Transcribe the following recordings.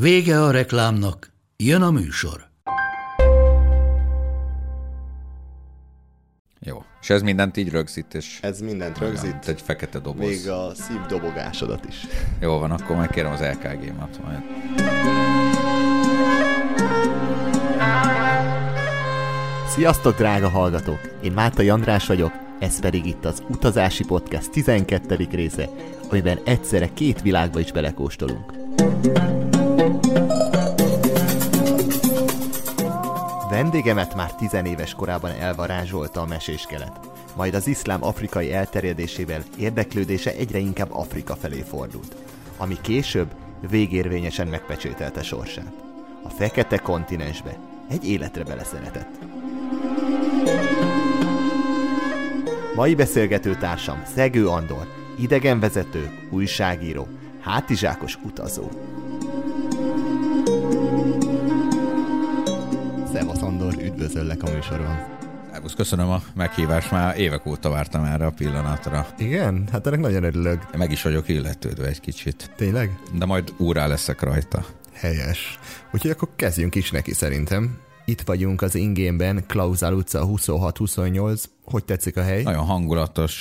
Vége a reklámnak, jön a műsor. Jó. És ez mindent így rögzít, és Ez mindent Olyan, rögzít, mint egy fekete doboz. még a szívdobogásodat is. Jó van, akkor megkérem az LKG-mat majd. Sziasztok, drága hallgatók! Én Mátai András vagyok, ez pedig itt az Utazási Podcast 12. része, amiben egyszerre két világba is belekóstolunk. Vendégemet már tizenéves korában elvarázsolta a meséskelet. Majd az iszlám afrikai elterjedésével érdeklődése egyre inkább Afrika felé fordult, ami később végérvényesen megpecsételte sorsát. A fekete kontinensbe egy életre beleszeretett. Mai beszélgető társam Szegő Andor, idegenvezető, újságíró, hátizsákos utazó. Üdvözöllek a műsorban. Szervusz, köszönöm a meghívást, már évek óta vártam erre a pillanatra. Igen? Hát ennek nagyon örülök. Meg is vagyok illetődve egy kicsit, Tényleg? de majd úrá leszek rajta. Helyes. Úgyhogy akkor kezdjünk is neki szerintem. Itt vagyunk az ingénben, Klauzál utca 26-28. Hogy tetszik a hely? Nagyon hangulatos,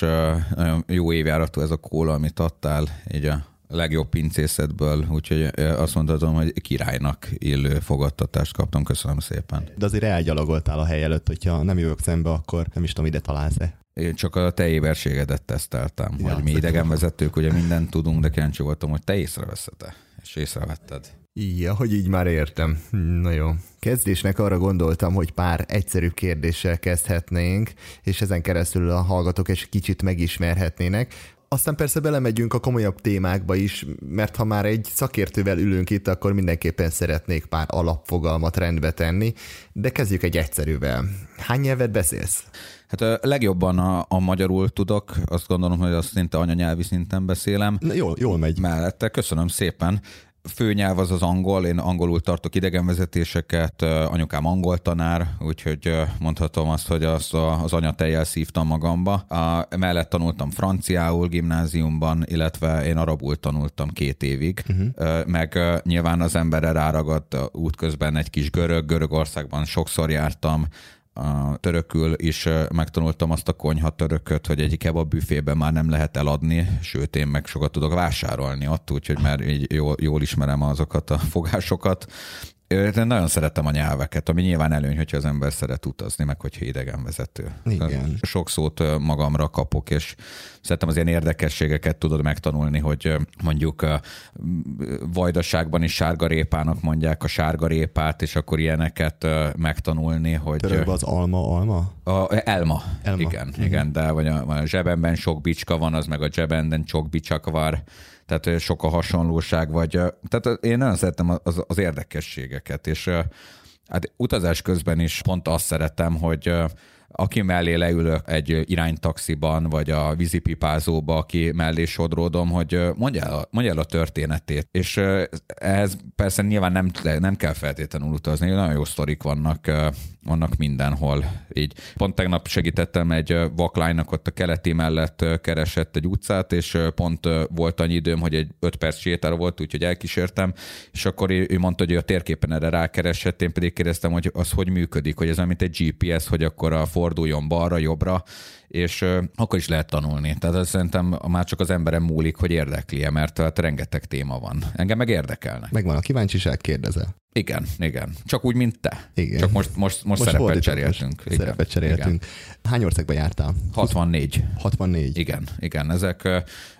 nagyon jó évjáratú ez a kóla, amit adtál, így a legjobb pincészetből, úgyhogy azt mondhatom, hogy királynak illő fogadtatást kaptam. Köszönöm szépen. De azért elgyalogoltál a hely előtt, hogyha nem jövök szembe, akkor nem is tudom, ide találsz-e. Én csak a te éberségedet teszteltem, Ja, hogy mi idegenvezetők ugye mindent tudunk, de kíváncsi voltam, hogy te észreveszed-e, és észrevetted. Ja, hogy így már értem. Na jó. Kezdésnek arra gondoltam, hogy pár egyszerűbb kérdéssel kezdhetnénk, és ezen keresztül a hallgatók egy kicsit megismerhetnének. Aztán persze belemegyünk a komolyabb témákba is, mert ha már egy szakértővel ülünk itt, akkor mindenképpen szeretnék pár alapfogalmat rendbe tenni, de kezdjük egy egyszerűvel. Hány nyelvet beszélsz? Hát ö, legjobban a, a magyarul tudok, azt gondolom, hogy azt szinte anyanyelvi szinten beszélem. Na, jól, jól megy. Mellette köszönöm szépen. Főnyelv az az angol, én angolul tartok idegenvezetéseket, anyukám angol tanár, úgyhogy mondhatom azt, hogy azt az anyatejjel szívtam magamba. A, mellett tanultam franciául gimnáziumban, illetve én arabul tanultam két évig, uh-huh. meg nyilván az emberre ráragadt útközben egy kis görög, Görögországban sokszor jártam, a törökül is megtanultam azt a konyha törököt, hogy egy kebab büfében már nem lehet eladni, sőt én meg sokat tudok vásárolni ott, úgyhogy már így jól, jól ismerem azokat a fogásokat. Ö, De nagyon szeretem a nyelveket, ami nyilván előny, hogyha az ember szeret utazni, meg hogyha idegenvezető. Igen. Sok szót magamra kapok, és szeretem az ilyen érdekességeket tudod megtanulni, hogy mondjuk vajdaságban is sárgarépának mondják a sárgarépát, és akkor ilyeneket megtanulni, hogy... Törökbe az alma, alma? a, elma. Elma. elma. Igen, mm. igen, de vagy a, a zsebemben sok bicska van, az meg a zsebenden sok bicsak var, tehát sok a hasonlóság, vagy tehát én nagyon szeretem az, az érdekességeket, és hát utazás közben is pont azt szeretem, hogy aki mellé leülök egy iránytaxiban, vagy a vízipipázóba, aki mellé sodródom, hogy mondja el, mondja el a történetét. És ehhez persze nyilván nem, nem kell feltétlenül utazni, nagyon jó sztorik vannak, vannak mindenhol. Így pont tegnap segítettem egy vaklánynak ott a keleti mellett keresett egy utcát, és pont volt annyi időm, hogy egy öt perc sétára volt, úgyhogy elkísértem, és akkor ő mondta, hogy a térképen erre rákeresett, én pedig kérdeztem, hogy az hogy működik, hogy ez olyan, mint egy GPS, hogy akkor a forduljon balra, jobbra, és akkor is lehet tanulni. Tehát ez szerintem már csak az emberem múlik, hogy érdekli mert tehát rengeteg téma van. Engem meg érdekelnek. Megvan a kíváncsiság, kérdezel. Igen, igen. Csak úgy, mint te. Igen. Csak most, most, most, szerepet fordított, cseréltünk. most Szerepet cseréltünk. Hány országba jártál? Igen. 64. 64. Igen, igen. Ezek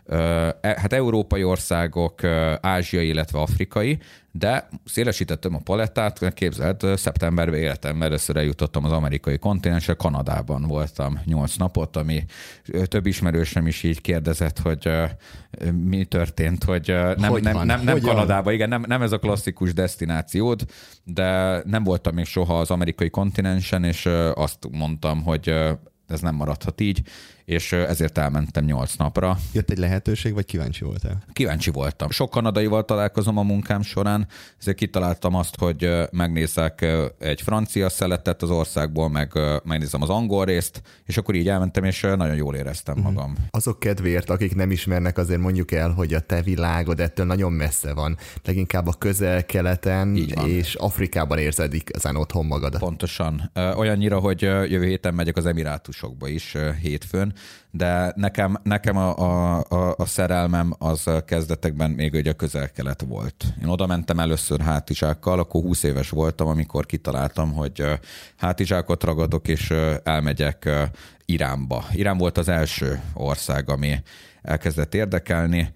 e, hát európai országok, ázsiai, illetve afrikai, de szélesítettem a palettát, képzelt, szeptemberben életemben először eljutottam az amerikai kontinensre, Kanadában voltam nyolc napot, ami több ismerősöm is így kérdezett, hogy mi történt, hogy nem, hogy nem, nem, nem Kanadában, igen, nem, nem ez a klasszikus destinációd, de nem voltam még soha az amerikai kontinensen, és azt mondtam, hogy ez nem maradhat így, és ezért elmentem nyolc napra. Jött egy lehetőség, vagy kíváncsi voltál? Kíváncsi voltam. Sok kanadaival találkozom a munkám során, ezért kitaláltam azt, hogy megnézek egy francia szeletet az országból, meg megnézem az angol részt, és akkor így elmentem, és nagyon jól éreztem mhm. magam. Azok kedvéért, akik nem ismernek, azért mondjuk el, hogy a te világod ettől nagyon messze van. Leginkább a közel-keleten és Afrikában érzed igazán otthon magadat. Pontosan. Olyannyira, hogy jövő héten megyek az Emirátusokba is hétfőn, de nekem, nekem a, a, a, a szerelmem az kezdetekben még ugye a közel-kelet volt. Én oda mentem először hátizsákkal, akkor 20 éves voltam, amikor kitaláltam, hogy hátizsákot ragadok, és elmegyek Iránba. Irán volt az első ország, ami elkezdett érdekelni,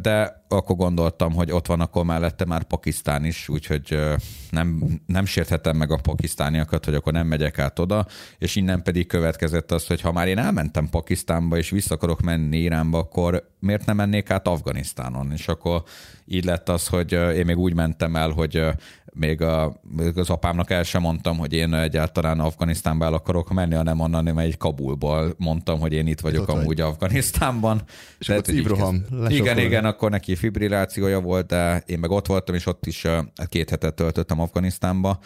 de akkor gondoltam, hogy ott van akkor mellette már Pakisztán is, úgyhogy nem, nem sérthetem meg a pakisztániakat, hogy akkor nem megyek át oda, és innen pedig következett az, hogy ha már én elmentem Pakisztánba, és vissza akarok menni Iránba, akkor miért nem mennék át Afganisztánon? És akkor így lett az, hogy én még úgy mentem el, hogy még, a, még az apámnak el sem mondtam, hogy én egyáltalán Afganisztánba el akarok menni, hanem onnan nem egy Kabulból mondtam, hogy én itt vagyok amúgy vagy. Afganisztánban. És De, akkor Ibroham Igen, igen, akkor neki fibrillációja volt, de én meg ott voltam, és ott is két hetet töltöttem Afganisztánba.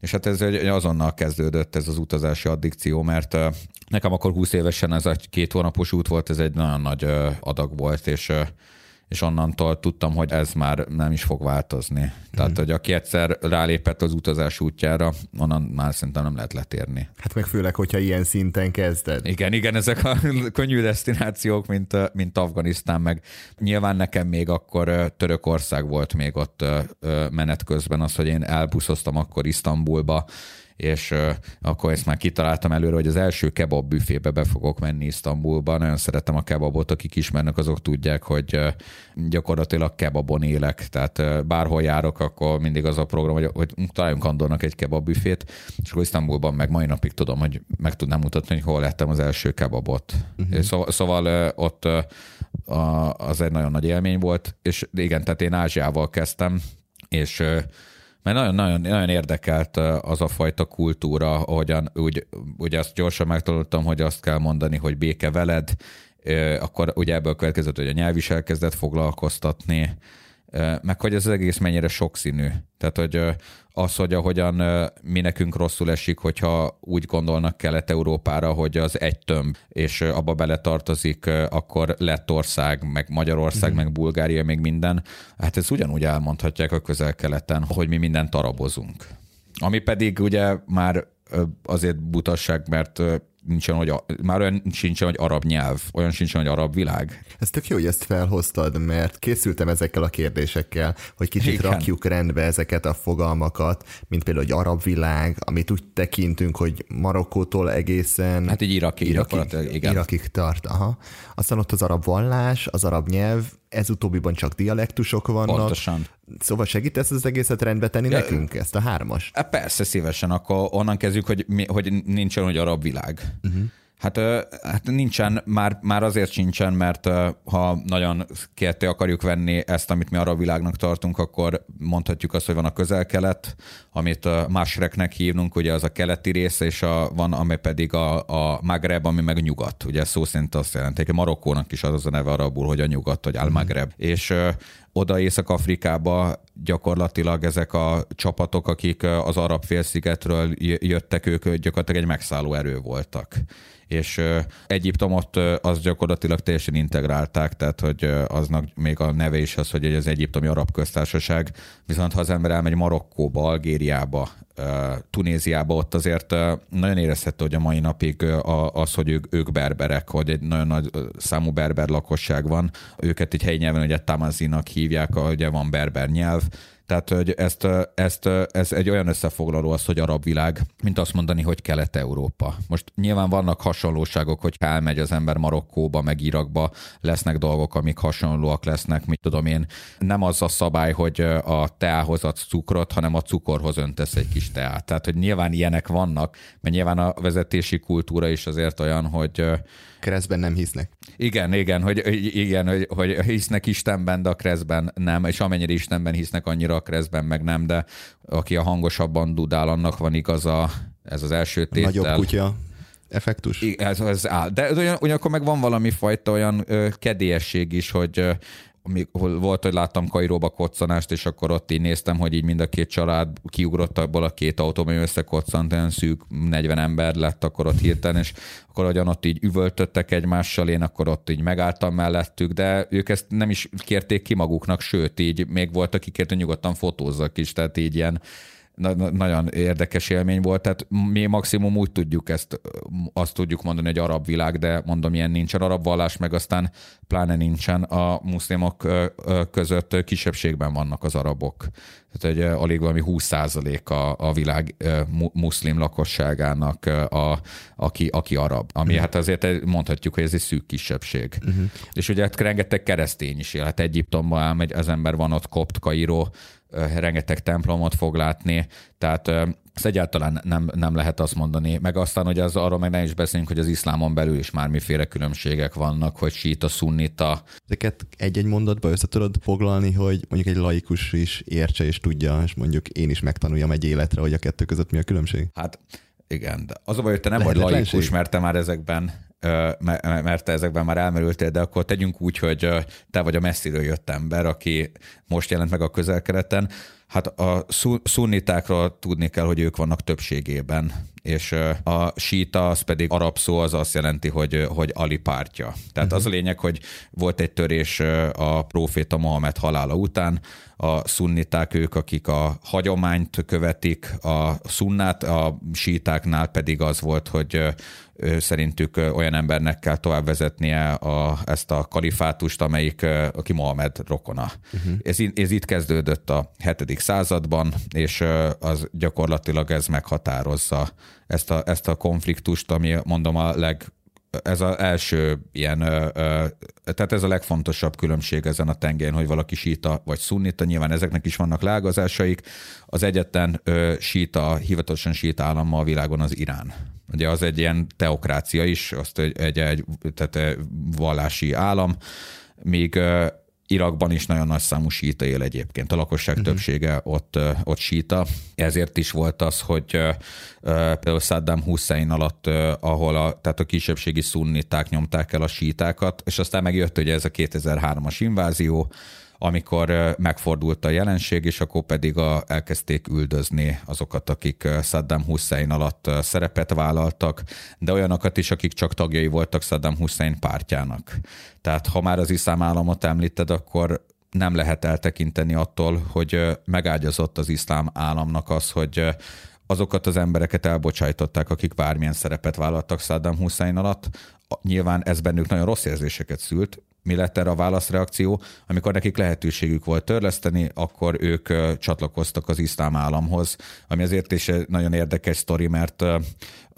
És hát ez azonnal kezdődött ez az utazási addikció, mert nekem akkor 20 évesen ez egy két hónapos út volt, ez egy nagyon nagy adag volt, és és onnantól tudtam, hogy ez már nem is fog változni. Tehát, mm. hogy aki egyszer rálépett az utazás útjára, onnan már szerintem nem lehet letérni. Hát meg főleg, hogyha ilyen szinten kezded. Igen, igen, ezek a könnyű destinációk, mint, mint Afganisztán, meg nyilván nekem még akkor Törökország volt még ott menet közben az, hogy én elbuszoztam akkor Isztambulba, és akkor ezt már kitaláltam előre, hogy az első kebab büfébe be fogok menni Isztambulba. Nagyon szeretem a kebabot, akik ismernek, azok tudják, hogy gyakorlatilag kebabon élek, tehát bárhol járok, akkor mindig az a program, hogy, hogy találjunk Andornak egy kebab büfét, és akkor Isztambulban meg mai napig tudom, hogy meg tudnám mutatni, hogy hol lettem az első kebabot. Uh-huh. Szóval, szóval ott az egy nagyon nagy élmény volt, és igen, tehát én Ázsiával kezdtem, és mert nagyon-nagyon nagyon érdekelt az a fajta kultúra, ahogyan úgy, ugye azt gyorsan megtanultam, hogy azt kell mondani, hogy béke veled, akkor ugye ebből következett, hogy a nyelv is elkezdett foglalkoztatni, meg hogy ez az egész mennyire sokszínű. Tehát, hogy az, hogy ahogyan mi nekünk rosszul esik, hogyha úgy gondolnak Kelet-Európára, hogy az egy tömb, és abba beletartozik akkor Lettország, meg Magyarország, mm. meg Bulgária, még minden. Hát ez ugyanúgy elmondhatják a közel-keleten, hogy mi mindent arabozunk. Ami pedig ugye már azért butasság, mert nincsen, hogy a, már olyan sincsen, hogy arab nyelv, olyan sincsen, hogy arab világ. Ez tök jó, hogy ezt felhoztad, mert készültem ezekkel a kérdésekkel, hogy kicsit Igen. rakjuk rendbe ezeket a fogalmakat, mint például, hogy arab világ, amit úgy tekintünk, hogy Marokkótól egészen... Hát így Irakig, Irakig, igen. Irakig tart, aha. Aztán ott az arab vallás, az arab nyelv, ez utóbbiban csak dialektusok vannak. Pontosan. Szóval segítesz az egészet rendbe tenni ja, nekünk, ezt a hármas? Hát persze, szívesen. Akkor onnan kezdjük, hogy, mi, hogy nincsen, hogy arab világ. Uh-huh. Hát, hát nincsen, már, már azért sincsen, mert ha nagyon kérté akarjuk venni ezt, amit mi arab világnak tartunk, akkor mondhatjuk azt, hogy van a közel-kelet, amit Másreknek hívnunk, ugye az a keleti része, és a, van, ami pedig a, a Magreb, ami meg nyugat. Ugye szó szerint azt jelenti, hogy Marokkónak is az az a neve arabul, hogy a nyugat, hogy Al-Magreb. Mm. És oda Észak-Afrikába gyakorlatilag ezek a csapatok, akik az arab félszigetről jöttek, ők gyakorlatilag egy megszálló erő voltak és Egyiptomot az gyakorlatilag teljesen integrálták, tehát hogy aznak még a neve is az, hogy az egyiptomi arab köztársaság, viszont ha az ember elmegy Marokkóba, Algériába, Tunéziába, ott azért nagyon érezhető, hogy a mai napig az, hogy ők, ők berberek, hogy egy nagyon nagy számú berber lakosság van, őket egy helyi nyelven ugye tamazinak hívják, ugye van berber nyelv, Tehát, hogy ezt, ezt, ez egy olyan összefoglaló az, hogy arab világ, mint azt mondani, hogy Kelet-Európa. Most nyilván vannak hasonlóságok, hogy elmegy az ember Marokkóba, meg Irakba, lesznek dolgok, amik hasonlóak lesznek, mit tudom én. Nem az a szabály, hogy a teához adsz cukrot, hanem a cukorhoz öntesz egy kis teát. Tehát, hogy nyilván ilyenek vannak, mert nyilván a vezetési kultúra is azért olyan, hogy Keresztben nem hisznek. igen, igen, hogy, igen, hogy, hogy hisznek Istenben, de a kreszben nem, és amennyire Istenben hisznek, annyira a kreszben meg nem, de aki a hangosabban dudál, annak van igaza, ez az első tétel. Nagyobb kutya effektus. I- Ez, ez áll. De ugyan, ugyanakkor meg van valami fajta olyan ö, kedélyesség is, hogy ö, amikor volt, hogy láttam Kairóba koccanást, és akkor ott így néztem, hogy így mind a két család kiugrott abból a két autóban, ami összekoccant, olyan szűk 40 ember lett akkor ott hirtelen, és akkor hogyan ott így üvöltöttek egymással, én akkor ott így megálltam mellettük, de ők ezt nem is kérték ki maguknak, sőt, így még volt, aki kért, hogy nyugodtan fotózzak is, tehát így ilyen na- na- nagyon érdekes élmény volt, tehát mi maximum úgy tudjuk ezt, azt tudjuk mondani, hogy arab világ, de mondom, ilyen nincsen arab vallás, meg aztán pláne nincsen a muszlimok között kisebbségben vannak az arabok. Tehát egy alig valami 20 a, a világ mu- muszlim lakosságának, a, aki, aki arab. Ami Mhm. hát azért egy- mondhatjuk, hogy ez egy szűk kisebbség. Uh-huh. És ugye hát rengeteg keresztény is él. Hát Egyiptomban elmegy, az ember van ott kopt, Kairó, rengeteg templomot fog látni, tehát ezt egyáltalán nem, nem lehet azt mondani. Meg aztán, hogy az arról meg nem is beszélünk, hogy az iszlámon belül is már miféle különbségek vannak, hogy síta, szunnita. Ezeket egy-egy mondatba össze tudod foglalni, hogy mondjuk egy laikus is értse és tudja, és mondjuk én is megtanuljam egy életre, hogy a kettő között mi a különbség. Hát igen, de az a baj, hogy te nem vagy laikus, mert te már ezekben mert te ezekben már elmerültél, de akkor tegyünk úgy, hogy te vagy a messziről jött ember, aki most jelent meg a közelkeleten. Hát a szu- szunnitákról tudni kell, hogy ők vannak többségében, és a síta, az pedig arab szó, az azt jelenti, hogy, hogy Ali pártja. Tehát az a lényeg, hogy volt egy törés a próféta Mohamed halála után, a szunniták ők, akik a hagyományt követik, a szunnát, a sítáknál pedig az volt, hogy szerintük olyan embernek kell tovább vezetnie a, ezt a kalifátust, amelyik, aki Mohamed rokona. Uh-huh. Ez, ez itt kezdődött a 7. században, és az gyakorlatilag ez meghatározza ezt a, ezt a konfliktust, ami mondom a leg ez az első ilyen, tehát ez a legfontosabb különbség ezen a tengeren, hogy valaki síta vagy szunnita, nyilván ezeknek is vannak lágazásaik. Az egyetlen síta, hivatalosan síta állam ma a világon az Irán. Ugye az egy ilyen teokrácia is, azt egy, egy, egy tehát vallási állam, míg ö, Irakban is nagyon nagy számú síta él egyébként. A lakosság uh-huh. többsége ott, ott síta. Ezért is volt az, hogy például Saddam Hussein alatt, ahol a, tehát a kisebbségi szunniták nyomták el a sítákat, és aztán megjött ugye ez a 2003-as invázió, amikor megfordult a jelenség, és akkor pedig a, elkezdték üldözni azokat, akik Saddam Hussein alatt szerepet vállaltak, de olyanokat is, akik csak tagjai voltak Saddam Hussein pártjának. Tehát ha már az iszlám államot említed, akkor nem lehet eltekinteni attól, hogy megágyazott az iszlám államnak az, hogy azokat az embereket elbocsájtották, akik bármilyen szerepet vállaltak Saddam Hussein alatt. Nyilván ez bennük nagyon rossz érzéseket szült. Mi lett erre a válaszreakció? Amikor nekik lehetőségük volt törleszteni, akkor ők csatlakoztak az iszlám államhoz, ami azért is egy nagyon érdekes sztori, mert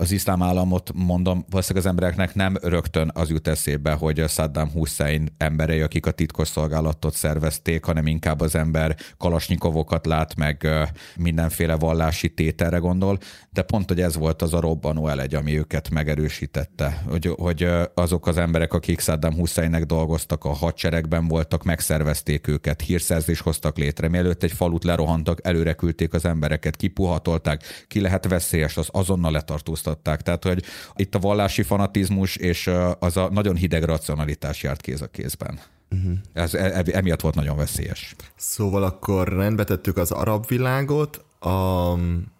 az iszlám államot mondom, valószínűleg az embereknek nem rögtön az jut eszébe, hogy Saddam Hussein emberei, akik a titkos szolgálatot szervezték, hanem inkább az ember kalasnyikovokat lát, meg mindenféle vallási tételre gondol, de pont, hogy ez volt az a robbanó elegy, ami őket megerősítette, hogy, hogy azok az emberek, akik Saddam Husseinnek dolgoztak, a hadseregben voltak, megszervezték őket, hírszerzés hoztak létre, mielőtt egy falut lerohantak, előre küldték az embereket, kipuhatolták, ki lehet veszélyes, az azonnal letartóztatták. Tehát, hogy itt a vallási fanatizmus és az a nagyon hideg racionalitás járt kéz a kézben. Uh-huh. Ez e- emiatt volt nagyon veszélyes. Szóval akkor rendbe tettük az arab világot, a,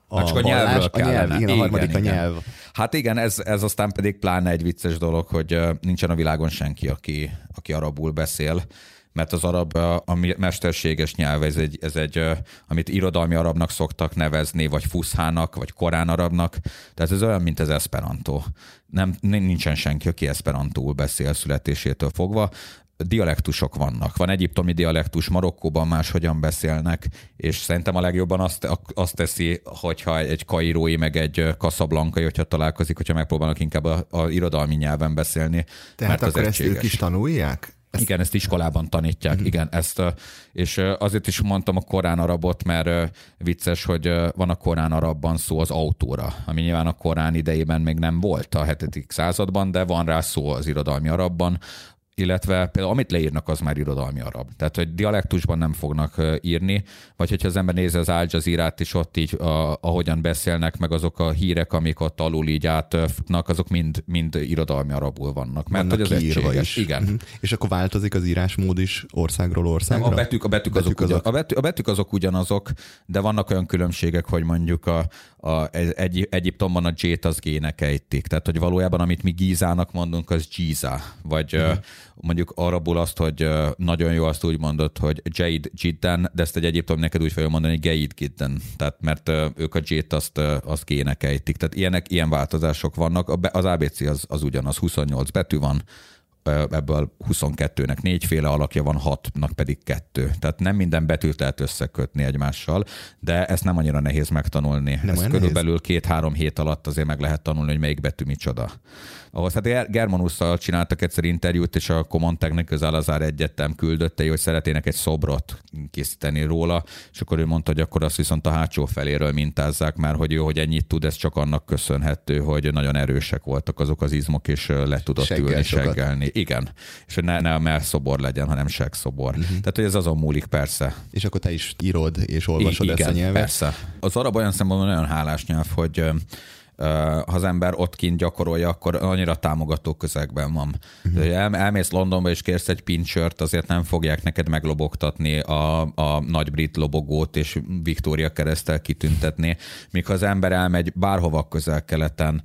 A csak a nyelvről vallás, a kellene. nyelv, igen, a Igen, harmadik a igen. nyelv. Hát igen, ez, ez aztán pedig pláne egy vicces dolog, hogy nincsen a világon senki, aki, aki arabul beszél, mert az arab, a mesterséges nyelv, ez egy, ez egy, amit irodalmi arabnak szoktak nevezni, vagy fuszhának, vagy korán arabnak, tehát ez olyan, mint az esperanto. Nem, nincsen senki, aki esperantóul beszél születésétől fogva. Dialektusok vannak. Van egyiptomi dialektus, Marokkóban máshogyan beszélnek, és szerintem a legjobban azt, azt teszi, hogyha egy kairói, meg egy kaszablankai, hogyha találkozik, hogyha megpróbálnak inkább a, a irodalmi nyelven beszélni. Tehát mert akkor ezt ők is tanulják? Ezt... Igen, ezt iskolában tanítják, uh-huh. igen, ezt, és azért is mondtam a korán arabot, mert vicces, hogy van a korán arabban szó az autóra, ami nyilván a korán idejében még nem volt a 7. században, de van rá szó az irodalmi arabban, illetve például amit leírnak, az már irodalmi arab. Tehát, hogy dialektusban nem fognak írni, vagy hogyha az ember nézi az Al Jazeera-t is ott így, a, ahogyan beszélnek, meg azok a hírek, amik ott alul így átfutnak, azok mind, mind irodalmi arabul vannak. Mert vannak hogy az egységes. is. Igen. Uh-huh. És akkor változik az írásmód is országról országra? Nem, a betűk, a betűk, betűk azok, azok. Ugyan, a, betű, a betűk azok ugyanazok, de vannak olyan különbségek, hogy mondjuk a, a, egy, Egyiptomban a J-t az G-nek ejtik. Tehát, hogy valójában amit mi Gizának mondunk, az Giza. Vagy uh-huh mondjuk arabul azt, hogy nagyon jó azt úgy mondod, hogy Jade Jidden, de ezt egy egyébként neked úgy fogja mondani, hogy Geid Gidden, tehát mert ők a Jade azt, azt gének ejtik. Tehát ilyenek, ilyen változások vannak. Az ABC az, az ugyanaz, 28 betű van, ebből 22-nek négyféle alakja van, hatnak pedig kettő. Tehát nem minden betűt lehet összekötni egymással, de ezt nem annyira nehéz megtanulni. Nem ezt körülbelül két-három hét alatt azért meg lehet tanulni, hogy melyik betű micsoda ahhoz hát Germanusszal csináltak egyszer interjút, és a Common Technical Alazár Egyetem küldötte, hogy szeretnének egy szobrot készíteni róla, és akkor ő mondta, hogy akkor azt viszont a hátsó feléről mintázzák, mert hogy ő, hogy ennyit tud, ez csak annak köszönhető, hogy nagyon erősek voltak azok az izmok, és le tudott Seggel ülni, seggelni. Igen. És hogy ne, ne a melszobor legyen, hanem segszobor. Uh-huh. Tehát, hogy ez azon múlik persze. És akkor te is írod és olvasod I- igen, ezt a nyelvet? persze. Az arab olyan szempontból nagyon hálás nyelv, hogy ha az ember ott kint gyakorolja, akkor annyira támogató közegben van. Uh-huh. El, elmész Londonba és kérsz egy pincsört, azért nem fogják neked meglobogtatni a, a nagy brit lobogót és Viktória keresztel kitüntetni. Míg ha az ember elmegy bárhova közel-keleten,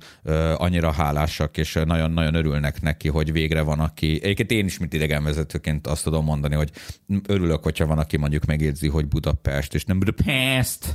annyira hálásak és nagyon-nagyon örülnek neki, hogy végre van, aki... Egyébként én is, mint idegenvezetőként azt tudom mondani, hogy örülök, hogyha van, aki mondjuk megjegyzi, hogy Budapest, és nem Budapest,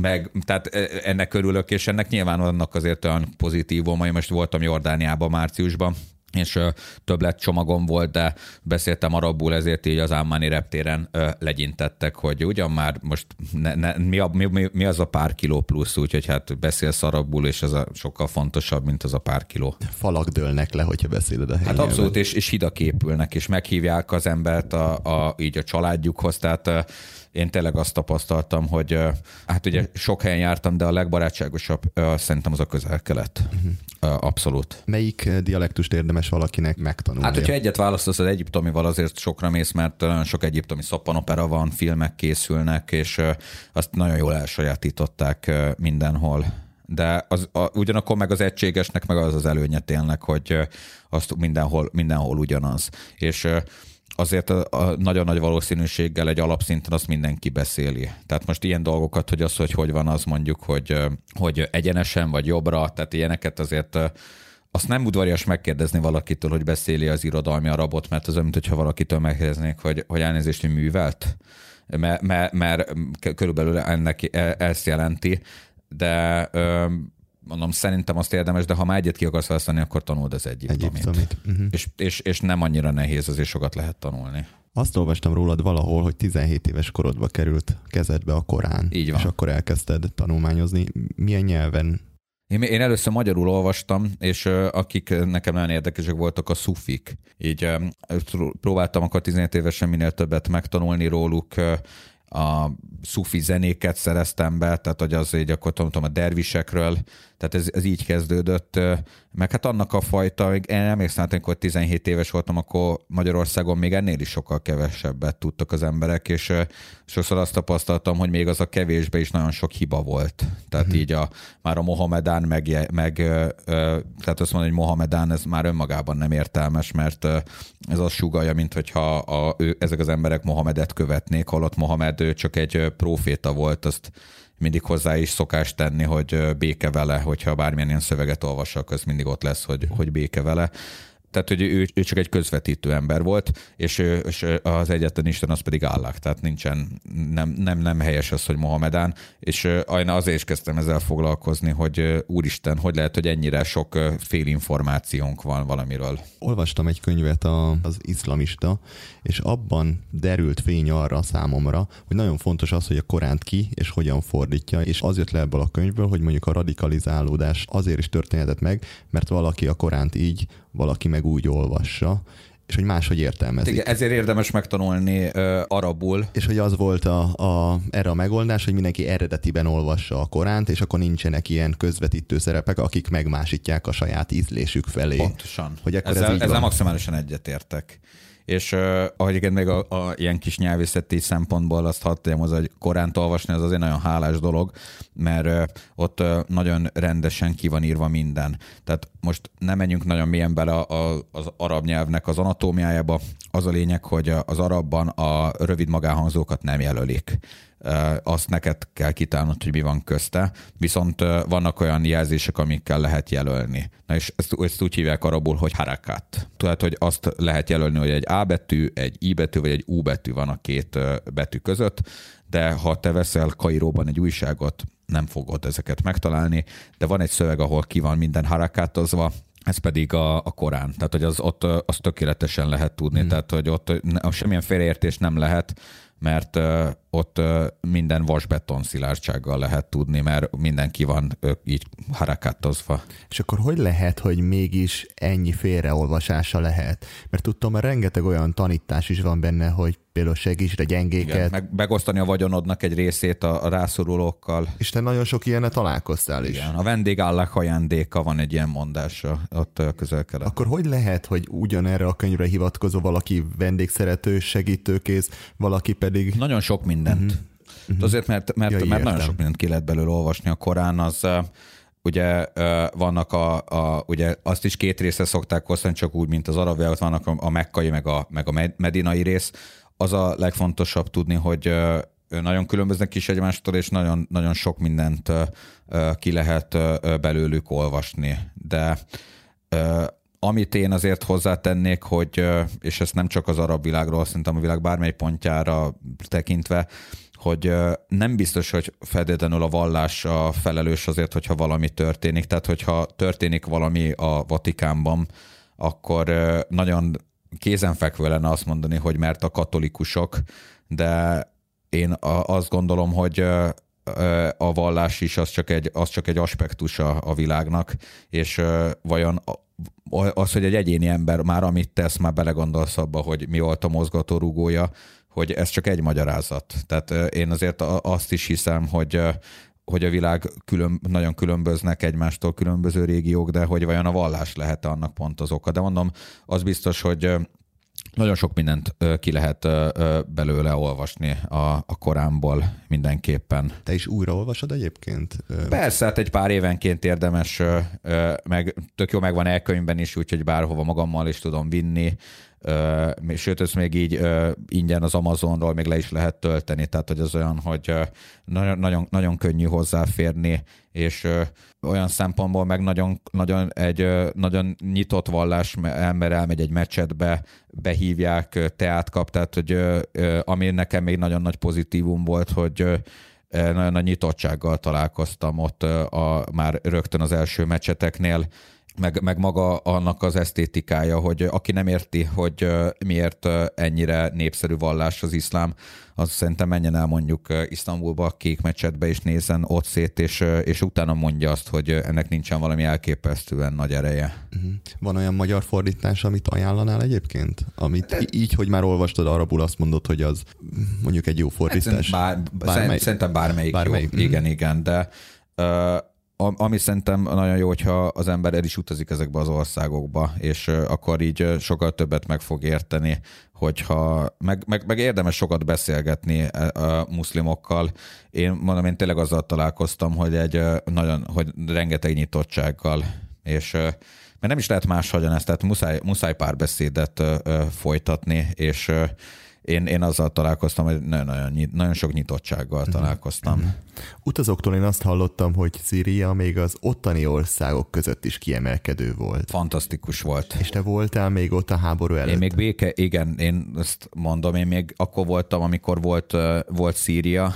meg, tehát ennek örülök, és ennek nyilván vannak azért olyan pozitívumai. Most voltam Jordániában márciusban, és többlet csomagom volt, de beszéltem arabul, ezért így az Ámmáni reptéren legyintettek, hogy ugyan már most ne, ne, mi, a, mi, mi, az a pár kiló plusz, úgyhogy hát beszélsz arabul, és ez a sokkal fontosabb, mint az a pár kiló. Falak dőlnek le, hogyha beszéled a helyen. Hát abszolút, és, és hidak épülnek, és meghívják az embert a, a, így a családjukhoz, tehát én tényleg azt tapasztaltam, hogy hát ugye sok helyen jártam, de a legbarátságosabb szerintem az a közel-kelet. Uh-huh. Abszolút. Melyik dialektust érdemes valakinek megtanulni? Hát, hogyha egyet választasz az egyiptomival, azért sokra mész, mert sok egyiptomi szappanopera van, filmek készülnek, és azt nagyon jól elsajátították mindenhol de az, a, ugyanakkor meg az egységesnek meg az az előnye tényleg, hogy azt mindenhol, mindenhol ugyanaz. És azért a, a nagyon nagy valószínűséggel egy alapszinten azt mindenki beszéli. Tehát most ilyen dolgokat, hogy az, hogy hogy van az mondjuk, hogy, hogy egyenesen vagy jobbra, tehát ilyeneket azért azt nem udvarias megkérdezni valakitől, hogy beszéli az irodalmi arabot, mert az olyan, mintha valakitől megkérdeznék, hogy, hogy elnézést, hogy művelt, mert, mert, mert körülbelül ennek e, ezt jelenti, de mondom, szerintem azt érdemes, de ha már egyet ki akarsz választani, akkor tanuld az egyiptomit. egyiptomit. Uh-huh. És, és, és nem annyira nehéz, azért sokat lehet tanulni. Azt olvastam rólad valahol, hogy 17 éves korodba került kezedbe a Korán. Így van. És akkor elkezdted tanulmányozni. Milyen nyelven én, én először magyarul olvastam, és akik nekem nagyon érdekesek voltak, a szufik. Így próbáltam akkor 17 évesen minél többet megtanulni róluk, a szufi zenéket szereztem be, tehát hogy az így akkor tudom a dervisekről, tehát ez, ez így kezdődött, meg hát annak a fajta, én emlékszem, amikor 17 éves voltam, akkor Magyarországon még ennél is sokkal kevesebbet tudtak az emberek, és sokszor azt tapasztaltam, hogy még az a kevésbe is nagyon sok hiba volt. Tehát uh-huh. így a, már a Mohamedán meg, meg tehát azt mondani, hogy Mohamedán ez már önmagában nem értelmes, mert ez az sugalja, mint hogyha a, ő, ezek az emberek Mohamedet követnék, holott Mohamed csak egy proféta volt, azt mindig hozzá is szokás tenni, hogy béke vele, hogyha bármilyen ilyen szöveget olvasok, az mindig ott lesz, hogy, hogy béke vele. Tehát hogy ő, ő csak egy közvetítő ember volt, és, és az egyetlen Isten az pedig állak, tehát nincsen, nem, nem, nem helyes az, hogy Mohamedán, és én azért is kezdtem ezzel foglalkozni, hogy úristen, hogy lehet, hogy ennyire sok félinformációnk van valamiről. Olvastam egy könyvet az iszlamista, és abban derült fény arra számomra, hogy nagyon fontos az, hogy a Koránt ki és hogyan fordítja, és az jött le ebből a könyvből, hogy mondjuk a radikalizálódás azért is történhetett meg, mert valaki a Koránt így, valaki meg úgy olvassa, és hogy máshogy értelmezik. Igen, ezért érdemes megtanulni uh, arabul. És hogy az volt a, a, erre a megoldás, hogy mindenki eredetiben olvassa a Koránt, és akkor nincsenek ilyen közvetítő szerepek, akik megmásítják a saját ízlésük felé. Pontosan. Hogy ezzel, ez ezzel maximálisan egyetértek és ahogy igen, még a, a, ilyen kis nyelvészeti szempontból azt tegyem, az, hogy Koránt olvasni, az azért nagyon hálás dolog, mert uh, ott uh, nagyon rendesen ki van írva minden. Tehát most nem menjünk nagyon mélyen bele a, a, az arab nyelvnek az anatómiájába. Az a lényeg, hogy az arabban a rövid magánhangzókat nem jelölik azt neked kell kitálnod, hogy mi van közte, viszont vannak olyan jelzések, amikkel lehet jelölni. Na és ezt, ezt úgy hívják arabul, hogy harakat. Tudod, hogy azt lehet jelölni, hogy egy A betű, egy I betű, vagy egy U betű van a két betű között, de ha te veszel Kairóban egy újságot, nem fogod ezeket megtalálni, de van egy szöveg, ahol ki van minden harakátozva, ez pedig a, a Korán. Tehát, hogy az, ott az tökéletesen lehet tudni. Hmm. Tehát, hogy ott semmilyen félreértés nem lehet, mert ott minden vasbeton szilárdsággal lehet tudni, mert mindenki van így harakátozva. És akkor hogy lehet, hogy mégis ennyi félreolvasása lehet? Mert tudtam, rengeteg olyan tanítás is van benne, hogy például segítsd gyengéket. Igen, meg megosztani a vagyonodnak egy részét a, a rászorulókkal. És te nagyon sok ilyenne találkoztál is. Igen, a vendég állak ajándéka van egy ilyen mondása ott közel -kelet. Akkor hogy lehet, hogy ugyanerre a könyvre hivatkozó valaki vendégszerető, segítőkész, valaki pedig... Nagyon sok mindent. Uh-huh. Uh-huh. Azért, mert, mert, ja, mert nagyon sok mindent ki lehet belőle olvasni. A Korán az ugye vannak a, a, ugye azt is két részre szokták osztani, csak úgy, mint az arab vannak a, a mekkai, meg a, meg a medinai rész az a legfontosabb tudni, hogy nagyon különböznek is egymástól, és nagyon, nagyon sok mindent ki lehet belőlük olvasni. De amit én azért hozzátennék, hogy, és ezt nem csak az arab világról, szerintem a világ bármely pontjára tekintve, hogy nem biztos, hogy feltétlenül a vallás a felelős azért, hogyha valami történik. Tehát, hogyha történik valami a Vatikánban, akkor nagyon kézenfekvő lenne azt mondani, hogy mert a katolikusok, de én azt gondolom, hogy a vallás is az csak egy, az csak egy aspektus a, a világnak, és vajon az, hogy egy egyéni ember már amit tesz, már belegondolsz abba, hogy mi volt a mozgatórugója, hogy ez csak egy magyarázat. Tehát én azért azt is hiszem, hogy hogy a világ külön, nagyon különböznek egymástól különböző régiók, de hogy vajon a vallás lehet annak pont az oka. De mondom, az biztos, hogy nagyon sok mindent ki lehet belőle olvasni a, a korámból mindenképpen. Te is újra olvasod egyébként? Persze, hát egy pár évenként érdemes, meg tök jó megvan elkönyvben is, úgyhogy bárhova magammal is tudom vinni sőt, ezt még így ingyen az Amazonról még le is lehet tölteni, tehát hogy az olyan, hogy nagyon, nagyon, nagyon könnyű hozzáférni, és olyan szempontból meg nagyon, nagyon egy nagyon nyitott vallás, ember elmegy egy meccsetbe, behívják, teát kap, tehát hogy ami nekem még nagyon nagy pozitívum volt, hogy nagyon nagy nyitottsággal találkoztam ott a, már rögtön az első meccseteknél, meg, meg maga annak az esztétikája, hogy aki nem érti, hogy miért ennyire népszerű vallás az iszlám, az szerintem menjen el mondjuk Isztambulba, kék mecsetbe, és nézzen ott szét, és, és utána mondja azt, hogy ennek nincsen valami elképesztően nagy ereje. Uh-huh. Van olyan magyar fordítás, amit ajánlanál egyébként? Amit De... így, hogy már olvastad arabul, azt mondod, hogy az mondjuk egy jó fordítás? Bár, bármely... Szerintem bármelyik, bármelyik jó. Uh-huh. Igen, igen, de uh, ami szerintem nagyon jó, hogyha az ember el is utazik ezekbe az országokba, és akkor így sokkal többet meg fog érteni, hogyha meg, meg, meg érdemes sokat beszélgetni a muszlimokkal. Én mondom, én tényleg azzal találkoztam, hogy egy nagyon, hogy rengeteg nyitottsággal, és mert nem is lehet más ezt, tehát muszáj, muszáj párbeszédet folytatni, és én, én azzal találkoztam, hogy nagyon, nagyon, sok nyitottsággal mhm. találkoztam. Mm-hmm. Utazóktól én azt hallottam, hogy Szíria még az ottani országok között is kiemelkedő volt. Fantasztikus volt. És te voltál még ott a háború előtt? Én még béke, igen, én ezt mondom, én még akkor voltam, amikor volt, volt Szíria,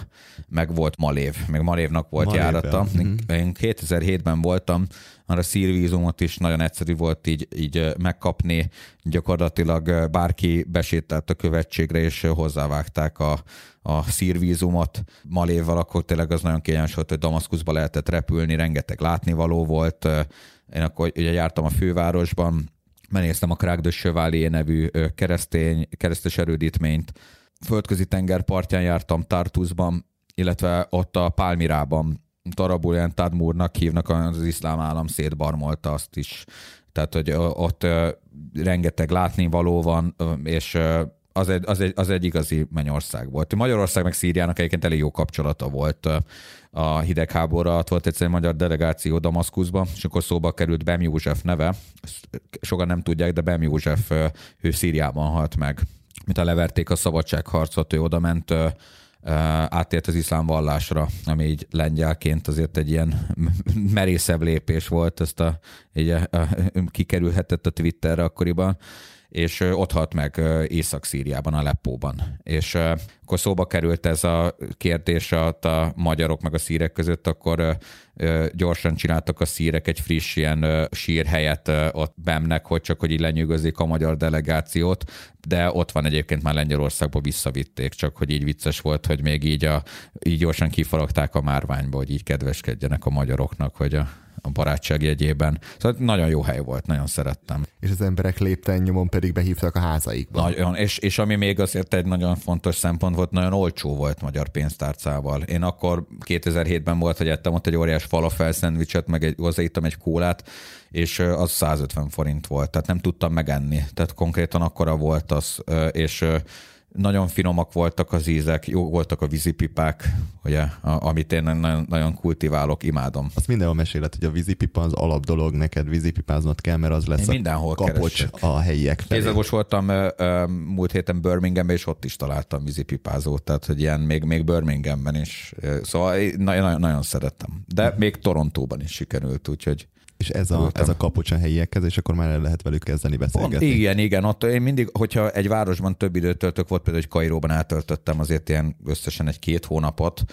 meg volt Malév. Még Malévnak volt Malév, járata. Mm-hmm. Én 2007-ben voltam, arra szírvízumot is nagyon egyszerű volt így, így megkapni. Gyakorlatilag bárki besétált a követségre, és hozzávágták a, a szírvízumot. Maléval akkor tényleg az nagyon kényelmes volt, hogy Damaszkuszba lehetett repülni, rengeteg látnivaló volt. Én akkor ugye jártam a fővárosban, megnéztem a Chevalier nevű keresztény, keresztes erődítményt, földközi tenger partján jártam Tartusban, illetve ott a Pálmirában Tarabulian Tadmurnak hívnak, az iszlám állam szétbarmolta azt is. Tehát, hogy ott rengeteg látnivaló van, és az egy, az, egy, az egy igazi mennyország volt. Magyarország meg Szíriának egyébként elég jó kapcsolata volt a hidegháború alatt. Volt egyszer egy magyar delegáció Damaszkuszban, és akkor szóba került Bem József neve. Sokan nem tudják, de Bem József ő Szíriában halt meg. Mint a leverték a szabadságharcot, ő oda ment átért az iszlám vallásra, ami így lengyelként azért egy ilyen merészebb lépés volt, ezt a, így a, a, kikerülhetett a Twitterre akkoriban, és ott halt meg Észak-Szíriában, a Leppóban. És akkor szóba került ez a kérdés a magyarok meg a szírek között, akkor gyorsan csináltak a szírek egy friss ilyen sírhelyet ott Bemnek, hogy csak hogy így lenyűgözik a magyar delegációt, de ott van egyébként már Lengyelországba visszavitték, csak hogy így vicces volt, hogy még így, a, így gyorsan kifaragták a márványba, hogy így kedveskedjenek a magyaroknak, hogy a a barátság jegyében. Szóval nagyon jó hely volt, nagyon szerettem. És az emberek lépten nyomon pedig behívtak a házaikba. Nagyon, és, és ami még azért egy nagyon fontos szempont volt, nagyon olcsó volt magyar pénztárcával. Én akkor 2007-ben volt, hogy ettem ott egy óriás falafel szendvicset, meg egy, hozzáittam egy kólát, és az 150 forint volt, tehát nem tudtam megenni. Tehát konkrétan akkora volt az, és nagyon finomak voltak az ízek, jó voltak a vízipipák, ugye, a, amit én nagyon, nagyon kultiválok, imádom. Azt mindenhol mesélet, hogy a vízipipa az alap dolog, neked vízipipáznod kell, mert az lesz én mindenhol a kapocs keresek. a helyiek felé. Kézzel most voltam ö, ö, múlt héten Birminghamben, és ott is találtam vízipipázót, tehát hogy ilyen még, még Birminghamben is. Szóval nagyon, nagyon szerettem. De még Torontóban is sikerült, úgyhogy és ez a, ez a kapocs a helyiekhez, és akkor már el lehet velük kezdeni beszélgetni. Pont, igen, igen. Ott én mindig, hogyha egy városban több időt töltök, volt például, hogy Kairóban eltöltöttem azért ilyen összesen egy-két hónapot,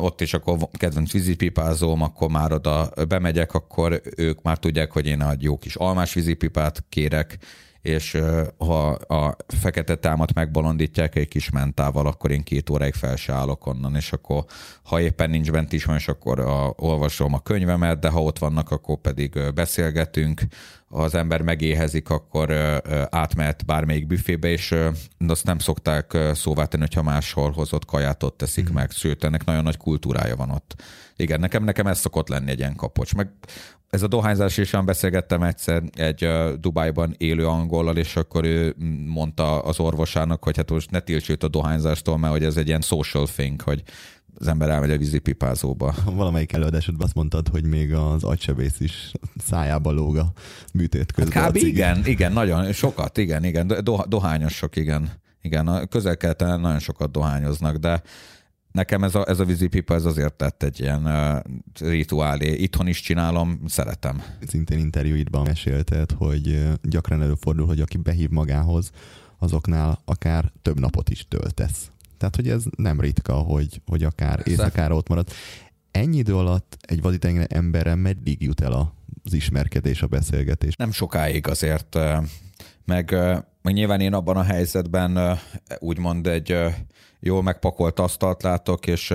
ott is akkor kedvenc vízipipázóm, akkor már oda bemegyek, akkor ők már tudják, hogy én egy jó kis almás vízipipát kérek, és ha a fekete támat megbolondítják egy kis mentával, akkor én két óráig fel se állok onnan, és akkor ha éppen nincs bent is van, és akkor a, olvasom a könyvemet, de ha ott vannak, akkor pedig beszélgetünk, ha az ember megéhezik, akkor átmehet bármelyik büfébe, és azt nem szokták szóvá tenni, hogyha máshol hozott kaját ott teszik mm. meg, sőt, ennek nagyon nagy kultúrája van ott. Igen, nekem, nekem ez szokott lenni egy ilyen kapocs. Meg ez a dohányzás is olyan beszélgettem egyszer egy uh, Dubájban élő angollal, és akkor ő mondta az orvosának, hogy hát most ne tilts őt a dohányzástól, mert hogy ez egy ilyen social thing, hogy az ember elmegy a vízipipázóba. Valamelyik előadásodban azt mondtad, hogy még az agysebész is szájába lóg a műtét közben. Hát kb. igen, igen, nagyon sokat, igen, igen, Do- dohányosok, igen. Igen, a közel nagyon sokat dohányoznak, de nekem ez a, ez a vízipipa ez azért tett egy ilyen uh, rituálé. Itthon is csinálom, szeretem. Szintén interjúidban mesélted, hogy gyakran előfordul, hogy aki behív magához, azoknál akár több napot is töltesz. Tehát, hogy ez nem ritka, hogy, hogy akár éjszakára ott marad. Ennyi idő alatt egy vaditengre emberre meddig jut el az ismerkedés, a beszélgetés? Nem sokáig azért, meg, meg nyilván én abban a helyzetben úgymond egy jól megpakolt asztalt látok, és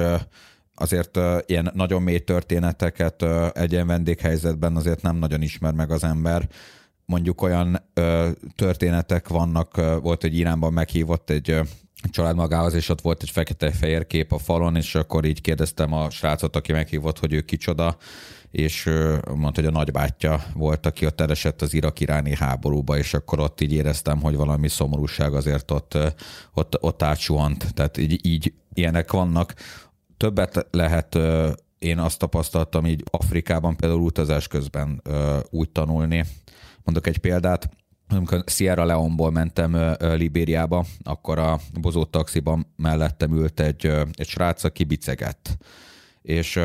azért ilyen nagyon mély történeteket egy ilyen vendéghelyzetben azért nem nagyon ismer meg az ember. Mondjuk olyan történetek vannak, volt, hogy Iránban meghívott egy család magához, és ott volt egy fekete-fehér kép a falon, és akkor így kérdeztem a srácot, aki meghívott, hogy ő kicsoda, és mondta, hogy a nagybátyja volt, aki ott elesett az irak-iráni háborúba, és akkor ott így éreztem, hogy valami szomorúság azért ott, ott, ott átsuhant. Tehát így, így ilyenek vannak. Többet lehet én azt tapasztaltam így Afrikában például utazás közben úgy tanulni. Mondok egy példát, amikor Sierra Leone-ból mentem Libériába, akkor a bozó taxiban mellettem ült egy, egy srác, aki bicegett. És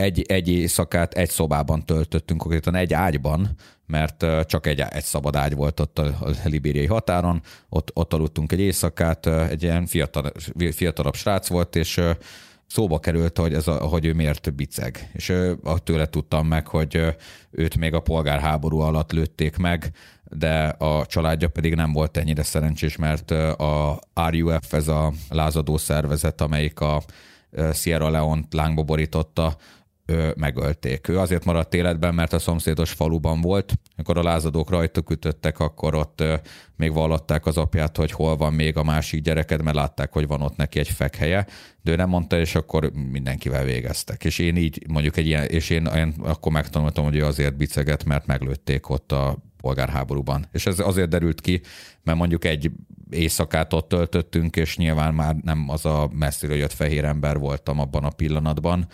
egy, egy éjszakát egy szobában töltöttünk, konkrétan egy ágyban, mert csak egy, egy szabad ágy volt ott a, libériai határon, ott, ott aludtunk egy éjszakát, egy ilyen fiatal, fiatalabb srác volt, és szóba került, hogy, ez a, hogy ő miért biceg. És tőle tudtam meg, hogy őt még a polgárháború alatt lőtték meg, de a családja pedig nem volt ennyire szerencsés, mert a RUF, ez a lázadó szervezet, amelyik a Sierra Leone-t lángba borította, megölték. Ő azért maradt életben, mert a szomszédos faluban volt. Amikor a lázadók rajta ütöttek, akkor ott még vallották az apját, hogy hol van még a másik gyereked, mert látták, hogy van ott neki egy fekhelye, de ő nem mondta, és akkor mindenkivel végeztek. És én így mondjuk egy ilyen, és én, én akkor megtanultam, hogy ő azért biceget, mert meglőtték ott a polgárháborúban. És ez azért derült ki, mert mondjuk egy éjszakát ott töltöttünk, és nyilván már nem az a messziről jött fehér ember voltam abban a pillanatban,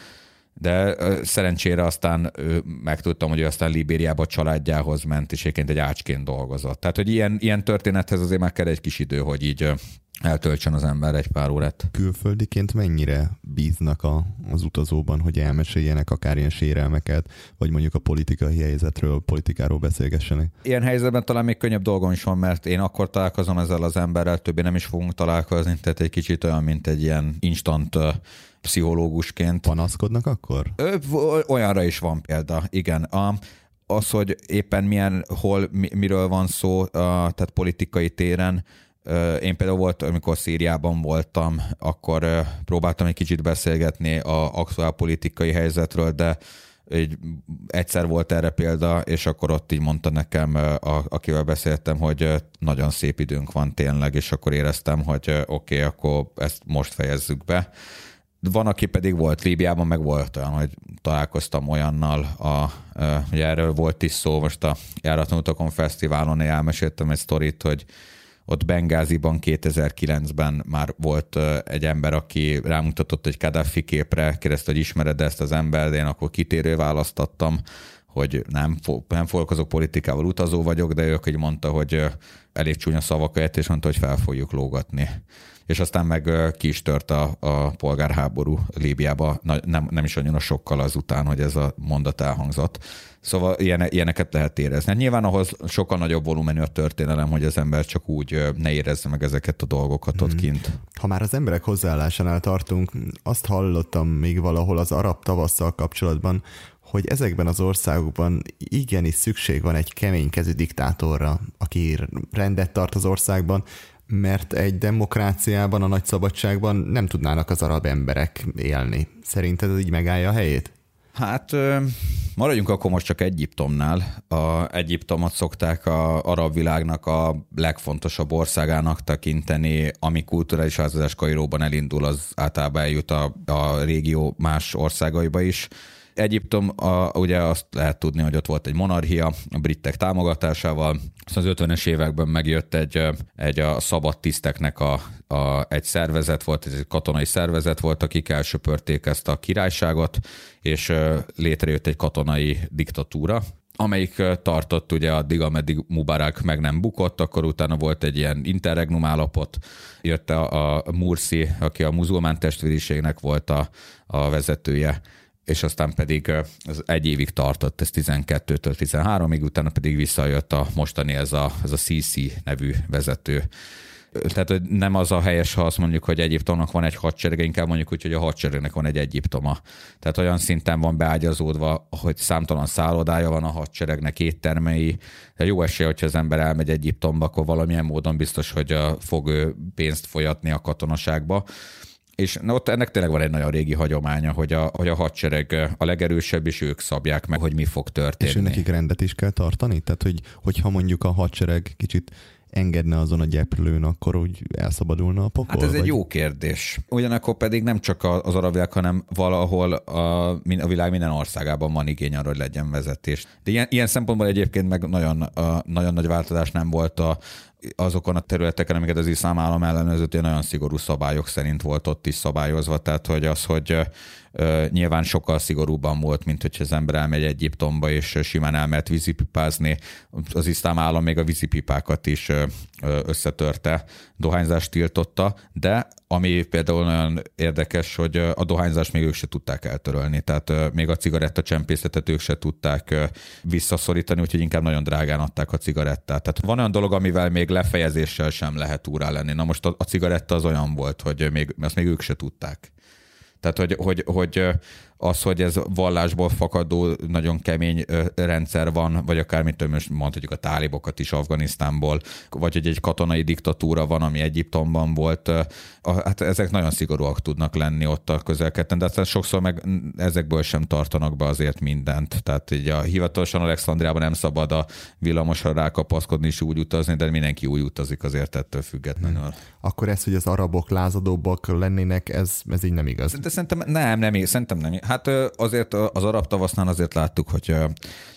de szerencsére aztán megtudtam, hogy ő aztán Libériába családjához ment, és egyébként egy ácsként dolgozott. Tehát, hogy ilyen, ilyen történethez azért meg kell egy kis idő, hogy így eltöltsön az ember egy pár órát. Külföldiként mennyire bíznak a, az utazóban, hogy elmeséljenek akár ilyen sérelmeket, vagy mondjuk a politikai helyzetről, politikáról beszélgessenek? Ilyen helyzetben talán még könnyebb dolgom is van, mert én akkor találkozom ezzel az emberrel, többé nem is fogunk találkozni, tehát egy kicsit olyan, mint egy ilyen instant pszichológusként. Panaszkodnak akkor? Ö, olyanra is van példa, igen. A, az, hogy éppen milyen, hol, mi, miről van szó, a, tehát politikai téren, én például volt, amikor Szíriában voltam, akkor próbáltam egy kicsit beszélgetni a aktuál politikai helyzetről, de egy, egyszer volt erre példa, és akkor ott így mondta nekem, a, akivel beszéltem, hogy nagyon szép időnk van tényleg, és akkor éreztem, hogy oké, okay, akkor ezt most fejezzük be. Van, aki pedig volt Líbiában, meg volt olyan, hogy találkoztam olyannal, a, hogy erről volt is szó, most a Járatlan Fesztiválon elmeséltem egy sztorit, hogy ott Bengáziban 2009-ben már volt egy ember, aki rámutatott egy Kadhafi képre, kérdezte, hogy ismered ezt az embert, én akkor kitérő választottam, hogy nem, nem foglalkozok politikával, utazó vagyok, de ők hogy mondta, hogy elég csúnya szavakat, és mondta, hogy fel fogjuk lógatni és aztán meg ki is tört a, a polgárháború Líbiába, nem, nem is annyira sokkal azután, hogy ez a mondat elhangzott. Szóval ilyen, ilyeneket lehet érezni. Hát nyilván ahhoz sokkal nagyobb volumenű a történelem, hogy az ember csak úgy ne érezze meg ezeket a dolgokat ott mhm. kint. Ha már az emberek hozzáállásánál tartunk, azt hallottam még valahol az arab tavasszal kapcsolatban, hogy ezekben az országokban igenis szükség van egy keménykezű diktátorra, aki rendet tart az országban, mert egy demokráciában, a nagy szabadságban nem tudnának az arab emberek élni. Szerinted ez így megállja a helyét? Hát maradjunk akkor most csak Egyiptomnál. A Egyiptomot szokták a arab világnak a legfontosabb országának tekinteni, ami kulturális változás Kairóban elindul, az általában eljut a, a régió más országaiba is. Egyiptom, a, ugye azt lehet tudni, hogy ott volt egy monarchia a britek támogatásával, az 50-es években megjött egy, egy a szabad tiszteknek a, a, egy szervezet volt, egy katonai szervezet volt, akik elsöpörték ezt a királyságot, és létrejött egy katonai diktatúra, amelyik tartott ugye addig, ameddig Mubarak meg nem bukott, akkor utána volt egy ilyen interregnum állapot, jött a, a Mursi, aki a muzulmán testvériségnek volt a, a vezetője, és aztán pedig ez egy évig tartott, ez 12-től 13-ig, utána pedig visszajött a mostani ez a, ez a CC nevű vezető. Tehát hogy nem az a helyes, ha azt mondjuk, hogy Egyiptomnak van egy hadserege, inkább mondjuk úgy, hogy a hadseregnek van egy Egyiptoma. Tehát olyan szinten van beágyazódva, hogy számtalan szállodája van a hadseregnek, éttermei. De jó esély, hogyha az ember elmegy Egyiptomba, akkor valamilyen módon biztos, hogy fog pénzt folyatni a katonaságba és ott ennek tényleg van egy nagyon régi hagyománya, hogy a, hogy a hadsereg a legerősebb, és ők szabják meg, hogy mi fog történni. És nekik rendet is kell tartani? Tehát, hogy, hogyha mondjuk a hadsereg kicsit engedne azon a gyeplőn, akkor úgy elszabadulna a pokol? Hát ez vagy? egy jó kérdés. Ugyanakkor pedig nem csak az arab világ, hanem valahol a, a világ minden országában van igény arra, hogy legyen vezetés. De ilyen, ilyen szempontból egyébként meg nagyon, a, nagyon nagy változás nem volt a, azokon a területeken, amiket az iszlám állam ellenőrzött, nagyon szigorú szabályok szerint volt ott is szabályozva, tehát hogy az, hogy nyilván sokkal szigorúban volt, mint hogyha az ember elmegy Egyiptomba, és simán elmehet vízipipázni. Az iszlám állam még a vízipipákat is összetörte, dohányzást tiltotta, de ami például nagyon érdekes, hogy a dohányzást még ők se tudták eltörölni, tehát még a cigaretta csempészetet ők se tudták visszaszorítani, úgyhogy inkább nagyon drágán adták a cigarettát. Tehát van olyan dolog, amivel még lefejezéssel sem lehet úrá lenni. Na most a, a cigaretta az olyan volt, hogy még, azt még ők se tudták. Tehát, hogy, hogy, hogy az, hogy ez vallásból fakadó nagyon kemény rendszer van, vagy akár, mint most mondhatjuk a tálibokat is Afganisztánból, vagy hogy egy katonai diktatúra van, ami Egyiptomban volt, hát ezek nagyon szigorúak tudnak lenni ott a közelketen, de aztán sokszor meg ezekből sem tartanak be azért mindent. Tehát így a hivatalosan Alexandriában nem szabad a villamosra rákapaszkodni és úgy utazni, de mindenki úgy utazik azért ettől függetlenül. Hmm. Akkor ez, hogy az arabok lázadóbbak lennének, ez, ez így nem igaz. De szerintem nem, nem, szerintem nem. Hát azért az arab tavasznál azért láttuk, hogy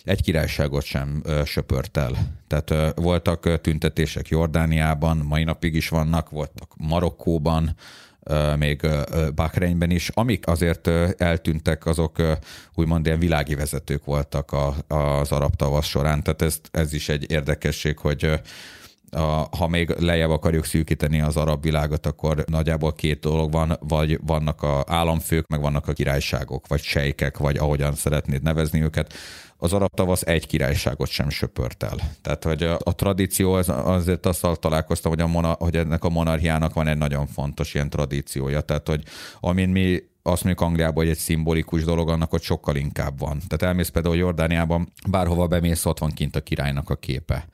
egy királyságot sem söpört el. Tehát voltak tüntetések Jordániában, mai napig is vannak, voltak Marokkóban, még Bahreinben is. Amik azért eltűntek, azok úgymond ilyen világi vezetők voltak az arab tavasz során. Tehát ez, ez is egy érdekesség, hogy a, ha még lejjebb akarjuk szűkíteni az arab világot, akkor nagyjából két dolog van, vagy vannak a államfők, meg vannak a királyságok, vagy sejkek, vagy ahogyan szeretnéd nevezni őket. Az arab tavasz egy királyságot sem söpört el. Tehát, hogy a, a tradíció, az, azért azzal találkoztam, hogy, a mona, hogy ennek a monarchiának van egy nagyon fontos ilyen tradíciója. Tehát, hogy amin mi azt mondjuk Angliában, hogy egy szimbolikus dolog, annak ott sokkal inkább van. Tehát elmész például Jordániában, bárhova bemész, ott van kint a királynak a képe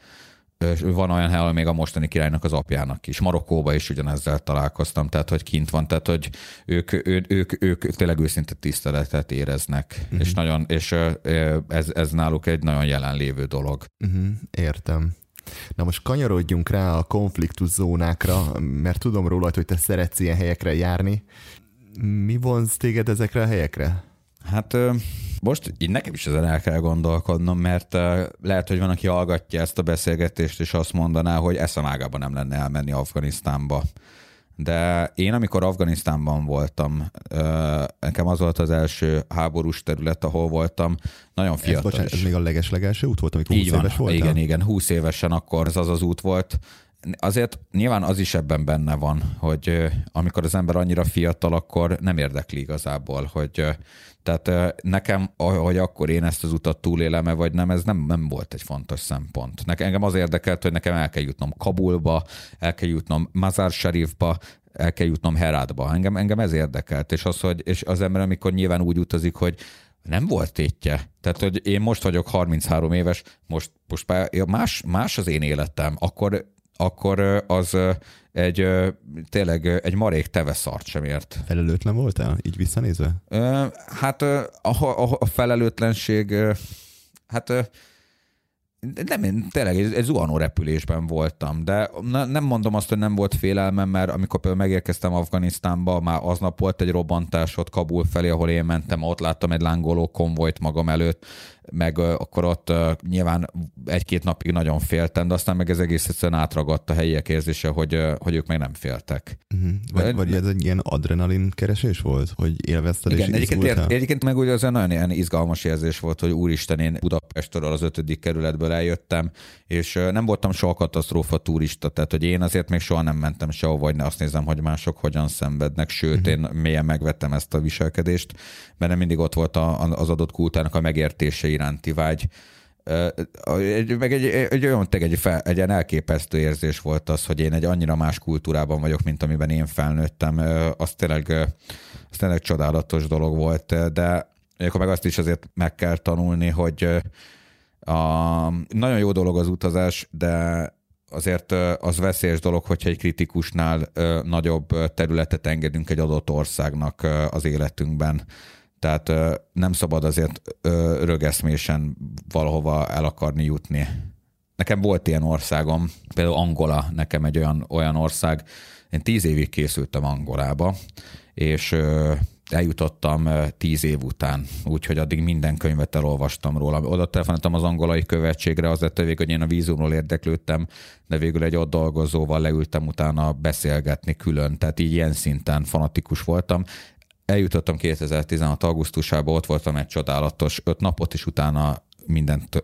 van olyan hely, még a mostani királynak az apjának is. Marokkóba is ugyanezzel találkoztam, tehát hogy kint van, tehát hogy ők, ő, ők, ők tényleg őszinte tiszteletet éreznek, uh-huh. és, nagyon, és ez, ez náluk egy nagyon jelenlévő dolog. Uh-huh. Értem. Na most kanyarodjunk rá a konfliktus zónákra, mert tudom róla, hogy te szeretsz ilyen helyekre járni. Mi vonz téged ezekre a helyekre? Hát most így nekem is ezen el kell gondolkodnom, mert lehet, hogy van, aki hallgatja ezt a beszélgetést, és azt mondaná, hogy eszemágában nem lenne elmenni Afganisztánba. De én, amikor Afganisztánban voltam, nekem az volt az első háborús terület, ahol voltam, nagyon fiatal. Ez, bocsánat, ez még a leges-legelső út volt, amikor 20 van, éves voltam? Igen, igen, 20 évesen akkor ez az az út volt. Azért nyilván az is ebben benne van, hogy amikor az ember annyira fiatal, akkor nem érdekli igazából, hogy tehát nekem, hogy akkor én ezt az utat túlélem-e, vagy nem, ez nem, nem volt egy fontos szempont. Nekem, engem az érdekelt, hogy nekem el kell jutnom Kabulba, el kell jutnom Mazar Sharifba, el kell jutnom Herátba. Engem, engem ez érdekelt, és az, hogy és az ember, amikor nyilván úgy utazik, hogy nem volt tétje. Tehát, hogy én most vagyok 33 éves, most, most más, más az én életem, akkor, akkor az egy tényleg egy marék teveszart sem ért. Felelőtlen voltál, így visszanézve? Hát a, a, a felelőtlenség, hát nem, én tényleg egy, egy zuhanó repülésben voltam, de nem mondom azt, hogy nem volt félelmem, mert amikor például megérkeztem Afganisztánba, már aznap volt egy robbantás ott Kabul felé, ahol én mentem, ott láttam egy lángoló konvojt magam előtt, meg akkor ott nyilván egy-két napig nagyon féltem, de aztán meg ez egész egyszerűen átragadt a helyiek érzése, hogy, hogy ők meg nem féltek. Uh-huh. Vagy, vagy ez egy ilyen adrenalin keresés volt, hogy élvezted Igen, és egyébként, ér, egyébként meg ugye az nagyon ilyen izgalmas érzés volt, hogy úristen, én Budapestről az ötödik kerületből eljöttem, és nem voltam soha katasztrófa turista, tehát hogy én azért még soha nem mentem sehova, vagy ne azt nézem, hogy mások hogyan szenvednek, sőt, uh-huh. én mélyen megvettem ezt a viselkedést, mert nem mindig ott volt a, az adott kultúrának a megértése iránti vágy. Meg egy, egy olyan egy, fel, egy ilyen elképesztő érzés volt az, hogy én egy annyira más kultúrában vagyok, mint amiben én felnőttem. Az tényleg, az tényleg csodálatos dolog volt, de akkor meg azt is azért meg kell tanulni, hogy a, nagyon jó dolog az utazás, de azért az veszélyes dolog, hogyha egy kritikusnál nagyobb területet engedünk egy adott országnak az életünkben. Tehát nem szabad azért rögeszmésen valahova el akarni jutni. Nekem volt ilyen országom, például Angola, nekem egy olyan, olyan ország, én tíz évig készültem Angolába, és eljutottam tíz év után, úgyhogy addig minden könyvet elolvastam róla. Oda telefonáltam az angolai követségre, az lett a vég, hogy én a vízumról érdeklődtem, de végül egy ott dolgozóval leültem utána beszélgetni külön, tehát így ilyen szinten fanatikus voltam eljutottam 2016. augusztusában, ott voltam egy csodálatos öt napot, és utána mindent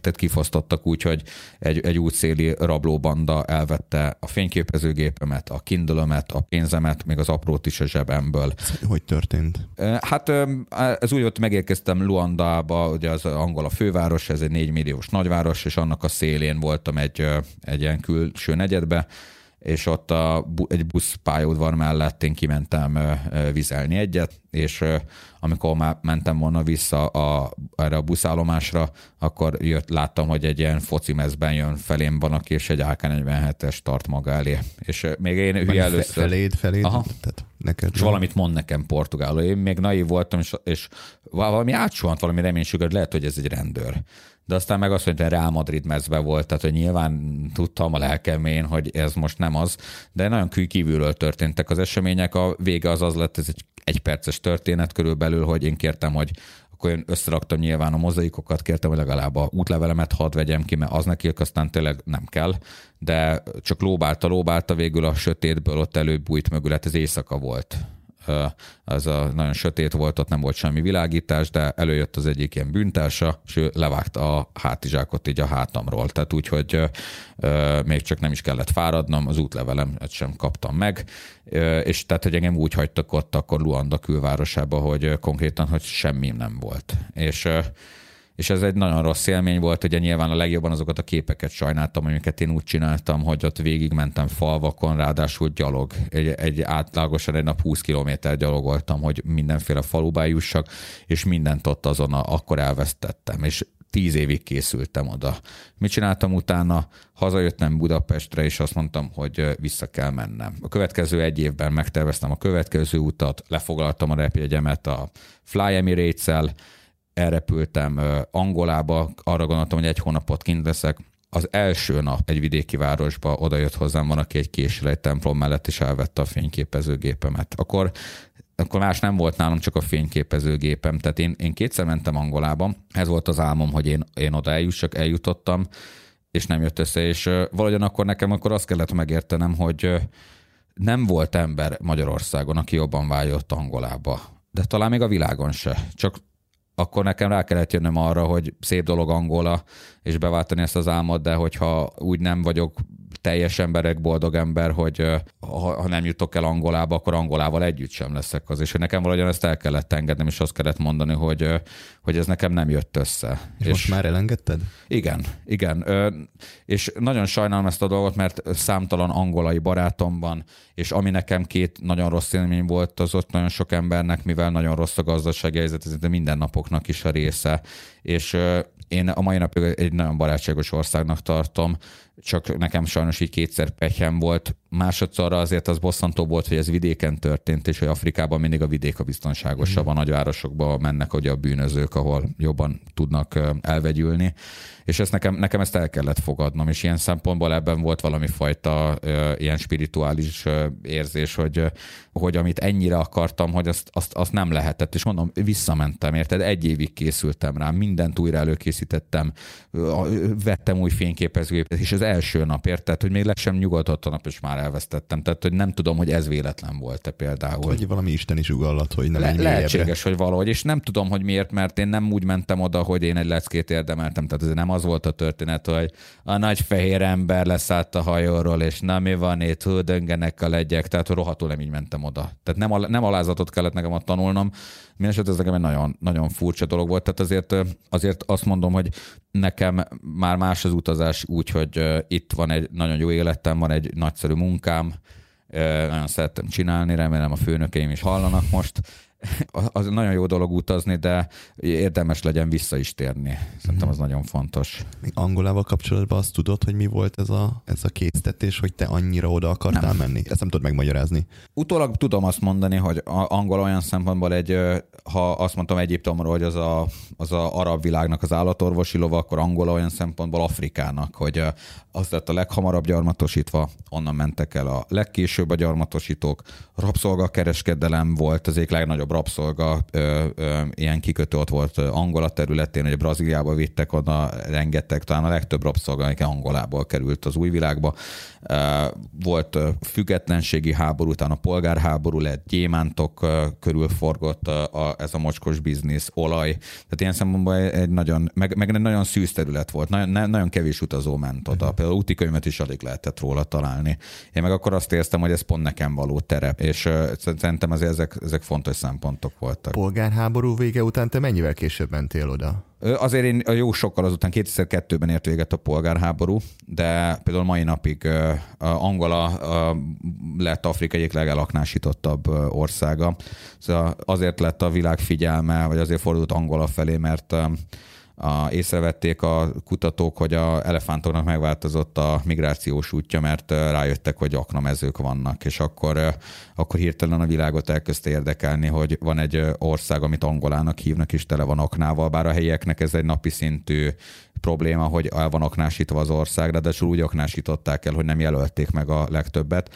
tehát kifosztottak úgy, hogy egy, egy útszéli rablóbanda elvette a fényképezőgépemet, a kindle a pénzemet, még az aprót is a zsebemből. Hogy történt? Hát ez úgy volt, megérkeztem Luandába, ugye az Angola főváros, ez egy négy milliós nagyváros, és annak a szélén voltam egy, egy ilyen külső negyedbe, és ott a, egy busz pályaudvar mellett én kimentem vizelni egyet, és amikor már mentem volna vissza a, erre a buszállomásra, akkor jött, láttam, hogy egy ilyen foci mezben jön felém van, aki és egy AK-47-es tart maga elé. És még én hülye először... Feléd, feléd? Aha. Tehát neked és valamit mond nekem portugálul. Én még naív voltam, és, és valami átsuhant, valami reménység, hogy lehet, hogy ez egy rendőr de aztán meg azt hogy Real Madrid mezbe volt, tehát hogy nyilván tudtam a lelkemén, hogy ez most nem az, de nagyon kívülről történtek az események, a vége az az lett, ez egy egy perces történet körülbelül, hogy én kértem, hogy akkor én összeraktam nyilván a mozaikokat, kértem, hogy legalább a útlevelemet hadd vegyem ki, mert az neki aztán tényleg nem kell, de csak lóbálta, lóbálta végül a sötétből, ott előbb bújt mögül, hát ez éjszaka volt az a nagyon sötét volt, ott nem volt semmi világítás, de előjött az egyik ilyen bűntársa, és ő levágta a hátizsákot így a hátamról. Tehát úgy, hogy még csak nem is kellett fáradnom, az útlevelem sem kaptam meg, és tehát, hogy engem úgy hagytak ott akkor Luanda külvárosába, hogy konkrétan, hogy semmi nem volt. És és ez egy nagyon rossz élmény volt, ugye nyilván a legjobban azokat a képeket sajnáltam, amiket én úgy csináltam, hogy ott végigmentem falvakon, ráadásul gyalog. Egy, egy átlagosan egy nap 20 kilométer gyalogoltam, hogy mindenféle falubá jussak, és mindent ott azon a, akkor elvesztettem. És tíz évig készültem oda. Mit csináltam utána? Hazajöttem Budapestre, és azt mondtam, hogy vissza kell mennem. A következő egy évben megterveztem a következő utat, lefoglaltam a repjegyemet a Fly Emirates-el, elrepültem Angolába, arra gondoltam, hogy egy hónapot kint leszek, az első nap egy vidéki városba oda jött hozzám van, aki egy késre egy templom mellett is elvette a fényképezőgépemet. Akkor, akkor más nem volt nálam, csak a fényképezőgépem. Tehát én, én kétszer mentem Angolába, ez volt az álmom, hogy én, én oda eljussak, eljutottam, és nem jött össze, és valahogyan akkor nekem akkor azt kellett megértenem, hogy nem volt ember Magyarországon, aki jobban vágyott Angolába. De talán még a világon se. Csak akkor nekem rá kellett jönnöm arra, hogy szép dolog Angola, és beváltani ezt az álmot, de hogyha úgy nem vagyok teljes emberek, boldog ember, hogy ha, ha nem jutok el Angolába, akkor Angolával együtt sem leszek az. És hogy nekem valahogyan ezt el kellett engednem, és azt kellett mondani, hogy, hogy ez nekem nem jött össze. És, és most már elengedted? Igen, igen. És nagyon sajnálom ezt a dolgot, mert számtalan angolai barátomban, és ami nekem két nagyon rossz élmény volt, az ott nagyon sok embernek, mivel nagyon rossz a gazdasági helyzet, ez minden napoknak is a része. És én a mai napig egy nagyon barátságos országnak tartom, csak nekem sajnos így kétszer pechem volt. Másodszorra azért az bosszantó volt, hogy ez vidéken történt, és hogy Afrikában mindig a vidék a biztonságosabb, a nagyvárosokba mennek ugye a bűnözők, ahol jobban tudnak elvegyülni és ezt nekem, nekem ezt el kellett fogadnom, és ilyen szempontból ebben volt valami fajta ilyen spirituális érzés, hogy, hogy amit ennyire akartam, hogy azt, azt, azt nem lehetett, és mondom, visszamentem, érted? Egy évig készültem rá, mindent újra előkészítettem, vettem új fényképezőgépet, és az első nap, érted, hogy még le sem nyugodott a nap, és már elvesztettem. Tehát, hogy nem tudom, hogy ez véletlen volt-e például. Vagy valami isteni sugallat, hogy nem Le- Lehetséges, hogy valahogy, és nem tudom, hogy miért, mert én nem úgy mentem oda, hogy én egy leckét érdemeltem, tehát ez nem az volt a történet, hogy a nagy fehér ember leszállt a hajóról, és na mi van itt, hú, döngenek a legyek, tehát rohadtul nem így mentem oda. Tehát nem, al- nem alázatot kellett nekem ott tanulnom, Mindenesetre ez nekem egy nagyon, nagyon furcsa dolog volt, tehát azért, azért azt mondom, hogy nekem már más az utazás úgy, hogy itt van egy nagyon jó életem, van egy nagyszerű munkám, nagyon szerettem csinálni, remélem a főnökeim is hallanak most, az nagyon jó dolog utazni, de érdemes legyen vissza is térni. Szerintem az nagyon fontos. Még Angolával kapcsolatban azt tudod, hogy mi volt ez a, ez a késztetés, hogy te annyira oda akartál nem. menni? Ezt nem tudod megmagyarázni. Utólag tudom azt mondani, hogy angol olyan szempontból egy, ha azt mondtam Egyiptomról, hogy az a, az a arab világnak az állatorvosi lova, akkor Angola olyan szempontból Afrikának, hogy az lett a leghamarabb gyarmatosítva, onnan mentek el a legkésőbb a gyarmatosítók, rabszolgakereskedelem volt az egyik legnagyobb rabszolga ö, ö, ilyen kikötő ott volt Angola területén, hogy Brazíliába vittek oda rengeteg, talán a legtöbb rabszolga, aki Angolából került az új világba. Volt függetlenségi háború, utána polgárháború lett, gyémántok körül forgott a, ez a mocskos biznisz, olaj. Tehát ilyen szempontból egy nagyon, meg, meg egy nagyon szűz terület volt, nagyon, nagyon kevés utazó ment oda. Uh-huh. Például útikönyvet is alig lehetett róla találni. Én meg akkor azt éreztem, hogy ez pont nekem való terep, és szerintem azért ezek, ezek fontos szempontok voltak. Polgárháború vége után te mennyivel később mentél oda? Azért én jó sokkal azután 2002-ben ért véget a polgárháború, de például mai napig Angola lett Afrika egyik legelaknásítottabb országa. Szóval azért lett a világ figyelme, vagy azért fordult Angola felé, mert a, észrevették a kutatók, hogy a elefántoknak megváltozott a migrációs útja, mert rájöttek, hogy aknamezők vannak, és akkor, akkor hirtelen a világot elkezdte érdekelni, hogy van egy ország, amit Angolának hívnak, és tele van aknával, bár a helyieknek ez egy napi szintű probléma, hogy el van aknásítva az ország, de úgy aknásították el, hogy nem jelölték meg a legtöbbet.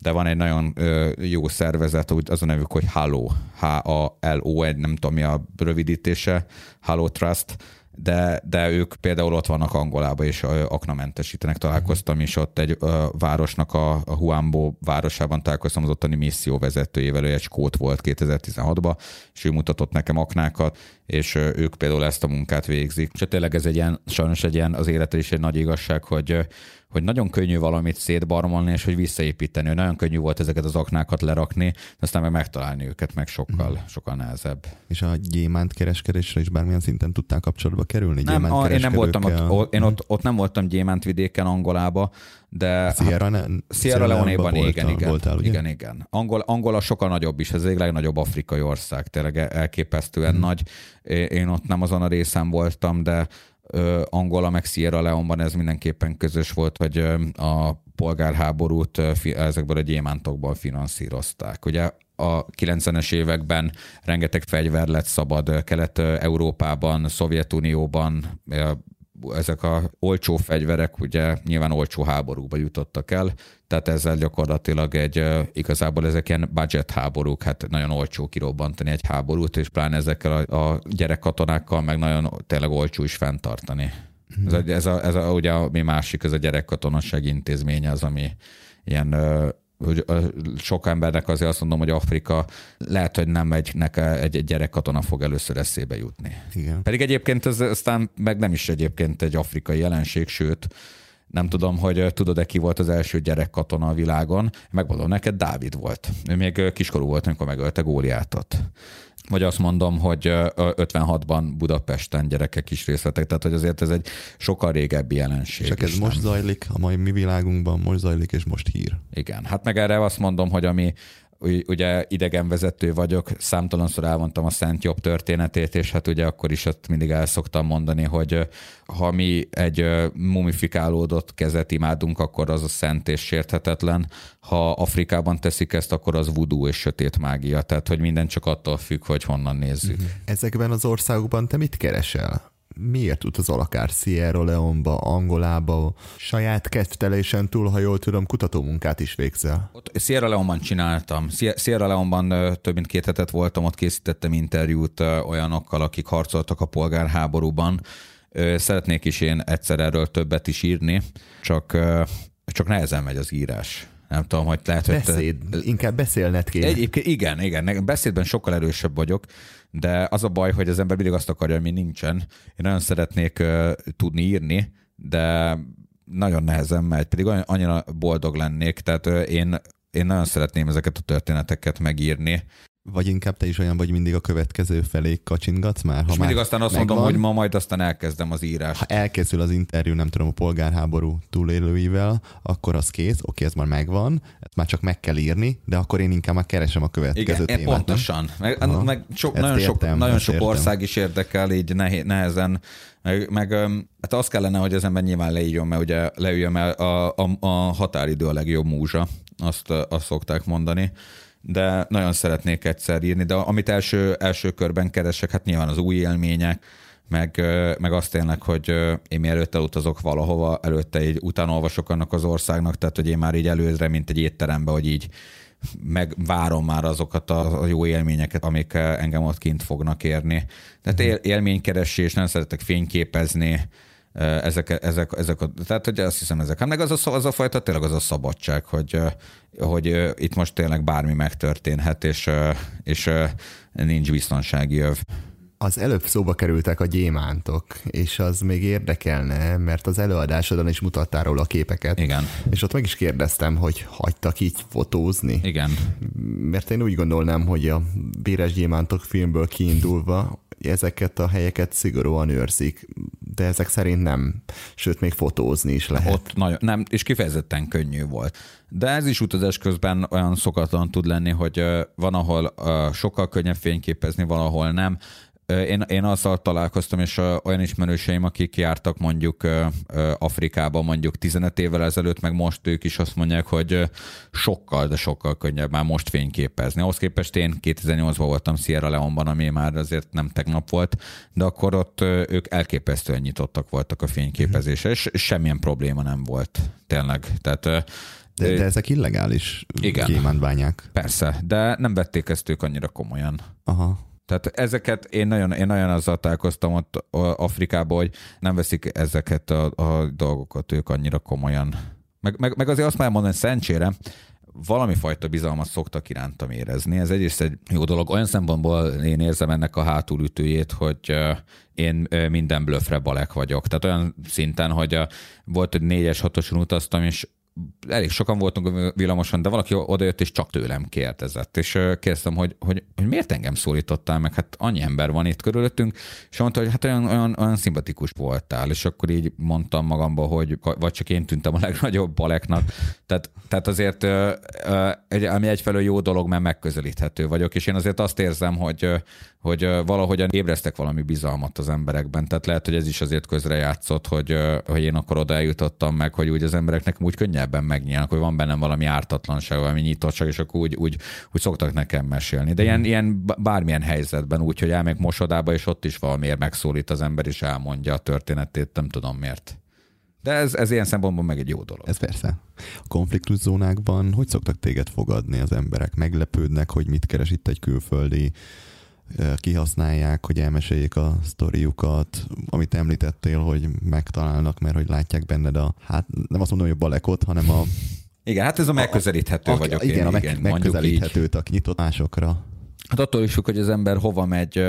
De van egy nagyon ö, jó szervezet, az a nevük, hogy Halo, H-A-L-O, nem tudom mi a rövidítése, Halo Trust, de, de ők például ott vannak Angolába, és aknamentesítenek. Találkoztam is ott egy ö, városnak, a, a Huambo városában találkoztam az ottani misszió vezetőjével, ő egy skót volt 2016-ban, és ő mutatott nekem aknákat, és ők például ezt a munkát végzik. És tényleg ez egy ilyen, sajnos egy ilyen az életre is egy nagy igazság, hogy hogy nagyon könnyű valamit szétbarmolni, és hogy visszaépíteni. Hogy nagyon könnyű volt ezeket az aknákat lerakni, aztán meg megtalálni őket, meg sokkal, mm. sokkal nehezebb. És a gyémánt kereskedésre is bármilyen szinten tudtál kapcsolatba kerülni? Nem, a, én nem voltam ott, én ott, ott nem voltam gyémánt vidéken Angolába, de Sierra, ne, Sierra Leone-ban igen, igen, voltál, ugye? igen, igen. Angol, Angola sokkal nagyobb is, ez egy legnagyobb afrikai ország, tényleg elképesztően mm. nagy. Én ott nem azon a részen voltam, de Angola meg Sierra Leone-ban ez mindenképpen közös volt, hogy a polgárháborút ezekből a gyémántokból finanszírozták. Ugye a 90-es években rengeteg fegyver lett szabad Kelet-Európában, Szovjetunióban, ezek a olcsó fegyverek ugye nyilván olcsó háborúba jutottak el, tehát ezzel gyakorlatilag egy, igazából ezek ilyen budget háborúk, hát nagyon olcsó kirobbantani egy háborút, és pláne ezekkel a, a gyerekkatonákkal meg nagyon tényleg olcsó is fenntartani. Hmm. Ez, a, ez, a, ez a, ugye a mi másik, ez a gyerekkatonaság intézménye az, ami ilyen hogy sok embernek azért azt mondom, hogy Afrika lehet, hogy nem egy, neke egy gyerekkatona fog először eszébe jutni. Igen. Pedig egyébként ez aztán meg nem is egyébként egy afrikai jelenség, sőt, nem tudom, hogy tudod-e ki volt az első gyerekkatona a világon. Megmondom neked, Dávid volt. Ő még kiskorú volt, amikor megölte Góliátot. Vagy azt mondom, hogy 56-ban Budapesten gyerekek is részt vettek, tehát hogy azért ez egy sokkal régebbi jelenség. Csak ez is, most nem? zajlik, a mai mi világunkban most zajlik, és most hír. Igen, hát meg erre azt mondom, hogy ami ugye idegenvezető vagyok, számtalanszor elmondtam a Szent Jobb történetét, és hát ugye akkor is ott mindig el szoktam mondani, hogy ha mi egy mumifikálódott kezet imádunk, akkor az a szent és sérthetetlen. Ha Afrikában teszik ezt, akkor az vudú és sötét mágia. Tehát, hogy minden csak attól függ, hogy honnan nézzük. Mhm. Ezekben az országokban te mit keresel? Miért utazol akár Sierra Leone-ba, Angolába, saját kedvtelésen túl, ha jól tudom, kutatómunkát is végzel? Ott Sierra Leone-ban csináltam. Sierra Leone-ban több mint két hetet voltam, ott készítettem interjút olyanokkal, akik harcoltak a polgárháborúban. Szeretnék is én egyszer erről többet is írni, csak, csak nehezen megy az írás. Nem tudom, hogy lehet, hogy... Beszéd, te... inkább beszélned kéne. Egyébként igen, igen, beszédben sokkal erősebb vagyok, de az a baj, hogy az ember mindig azt akarja, ami nincsen. Én nagyon szeretnék uh, tudni írni, de nagyon nehezen megy, pedig annyira boldog lennék, tehát uh, én, én nagyon szeretném ezeket a történeteket megírni, vagy inkább te is olyan vagy mindig a következő felé kacsingatsz már? Ha és már mindig aztán azt megvan, mondom, hogy ma majd aztán elkezdem az írást. Ha elkészül az interjú, nem tudom, a polgárháború túlélőivel, akkor az kész, oké, ez már megvan, ezt már csak meg kell írni, de akkor én inkább már keresem a következő Igen, témát. pontosan. Meg, Aha. meg sok, nagyon, értem, sok, nagyon sok értem. ország is érdekel, így nehezen meg, meg hát az kellene, hogy az ember nyilván leírjon, mert ugye leüljön, mert a, a, a határidő a legjobb múzsa, azt, azt szokták mondani de nagyon szeretnék egyszer írni, de amit első, első körben keresek, hát nyilván az új élmények, meg, meg azt tényleg, hogy én mielőtt elutazok valahova, előtte így utánolvasok annak az országnak, tehát hogy én már így előre, mint egy étterembe, hogy így meg várom már azokat a jó élményeket, amik engem ott kint fognak érni. Tehát él, élménykeresés, nem szeretek fényképezni, ezek, ezek, ezek a, tehát hogy azt hiszem ezek. Hát meg az a, az a fajta tényleg az a szabadság, hogy, hogy itt most tényleg bármi megtörténhet, és, és nincs biztonsági öv. Az előbb szóba kerültek a gyémántok, és az még érdekelne, mert az előadásodon is mutattál róla a képeket. Igen. És ott meg is kérdeztem, hogy hagytak így fotózni. Igen. Mert én úgy gondolnám, hogy a Béres Gyémántok filmből kiindulva ezeket a helyeket szigorúan őrzik, de ezek szerint nem, sőt, még fotózni is lehet. Ott nagyon, nem, és kifejezetten könnyű volt. De ez is utazás közben olyan szokatlan tud lenni, hogy van, ahol sokkal könnyebb fényképezni, valahol nem. Én, én azzal találkoztam, és olyan ismerőseim, akik jártak mondjuk Afrikába mondjuk 15 évvel ezelőtt, meg most ők is azt mondják, hogy sokkal, de sokkal könnyebb már most fényképezni. Ahhoz képest én 2008-ban voltam Sierra Leone-ban, ami már azért nem tegnap volt, de akkor ott ők elképesztően nyitottak voltak a fényképezésre, és semmilyen probléma nem volt, tényleg. Tehát de, de ezek illegális gyémántbányák. Persze, de nem vették ezt ők annyira komolyan. Aha. Tehát ezeket én nagyon, én nagyon azzal találkoztam ott Afrikában, hogy nem veszik ezeket a, a dolgokat ők annyira komolyan. Meg, meg, meg azért azt már mondani, szerencsére valami fajta bizalmat szoktak irántam érezni. Ez egyrészt egy jó dolog. Olyan szempontból én érzem ennek a hátulütőjét, hogy én minden blöfre balek vagyok. Tehát olyan szinten, hogy volt, egy négyes, hatoson utaztam, és elég sokan voltunk villamoson, de valaki odajött és csak tőlem kérdezett. És kérdeztem, hogy, hogy, hogy miért engem szólítottál meg, hát annyi ember van itt körülöttünk, és mondta, hogy hát olyan, olyan, olyan szimpatikus voltál, és akkor így mondtam magamba, hogy vagy csak én tűntem a legnagyobb baleknak. Tehát, tehát azért ami egyfelől jó dolog, mert megközelíthető vagyok, és én azért azt érzem, hogy, hogy valahogyan ébreztek valami bizalmat az emberekben. Tehát lehet, hogy ez is azért közrejátszott, hogy, hogy én akkor oda meg, hogy úgy az embereknek úgy könnyebben megnyílnak, hogy van bennem valami ártatlanság, valami nyitottság, és akkor úgy, úgy, úgy szoktak nekem mesélni. De ilyen, ilyen bármilyen helyzetben, úgy, hogy elmegyek mosodába, és ott is valamiért megszólít az ember, és elmondja a történetét, nem tudom miért. De ez, ez ilyen szempontból meg egy jó dolog. Ez persze. A konfliktus zónákban hogy szoktak téged fogadni az emberek? Meglepődnek, hogy mit keres itt egy külföldi kihasználják, hogy elmeséljék a sztoriukat, amit említettél, hogy megtalálnak, mert hogy látják benned a, hát nem azt mondom, hogy a balekot, hanem a... Igen, hát ez a megközelíthető a, vagyok igen, én, a meg, igen, megközelíthetőt, a nyitott másokra. Hát attól is függ, hogy az ember hova megy.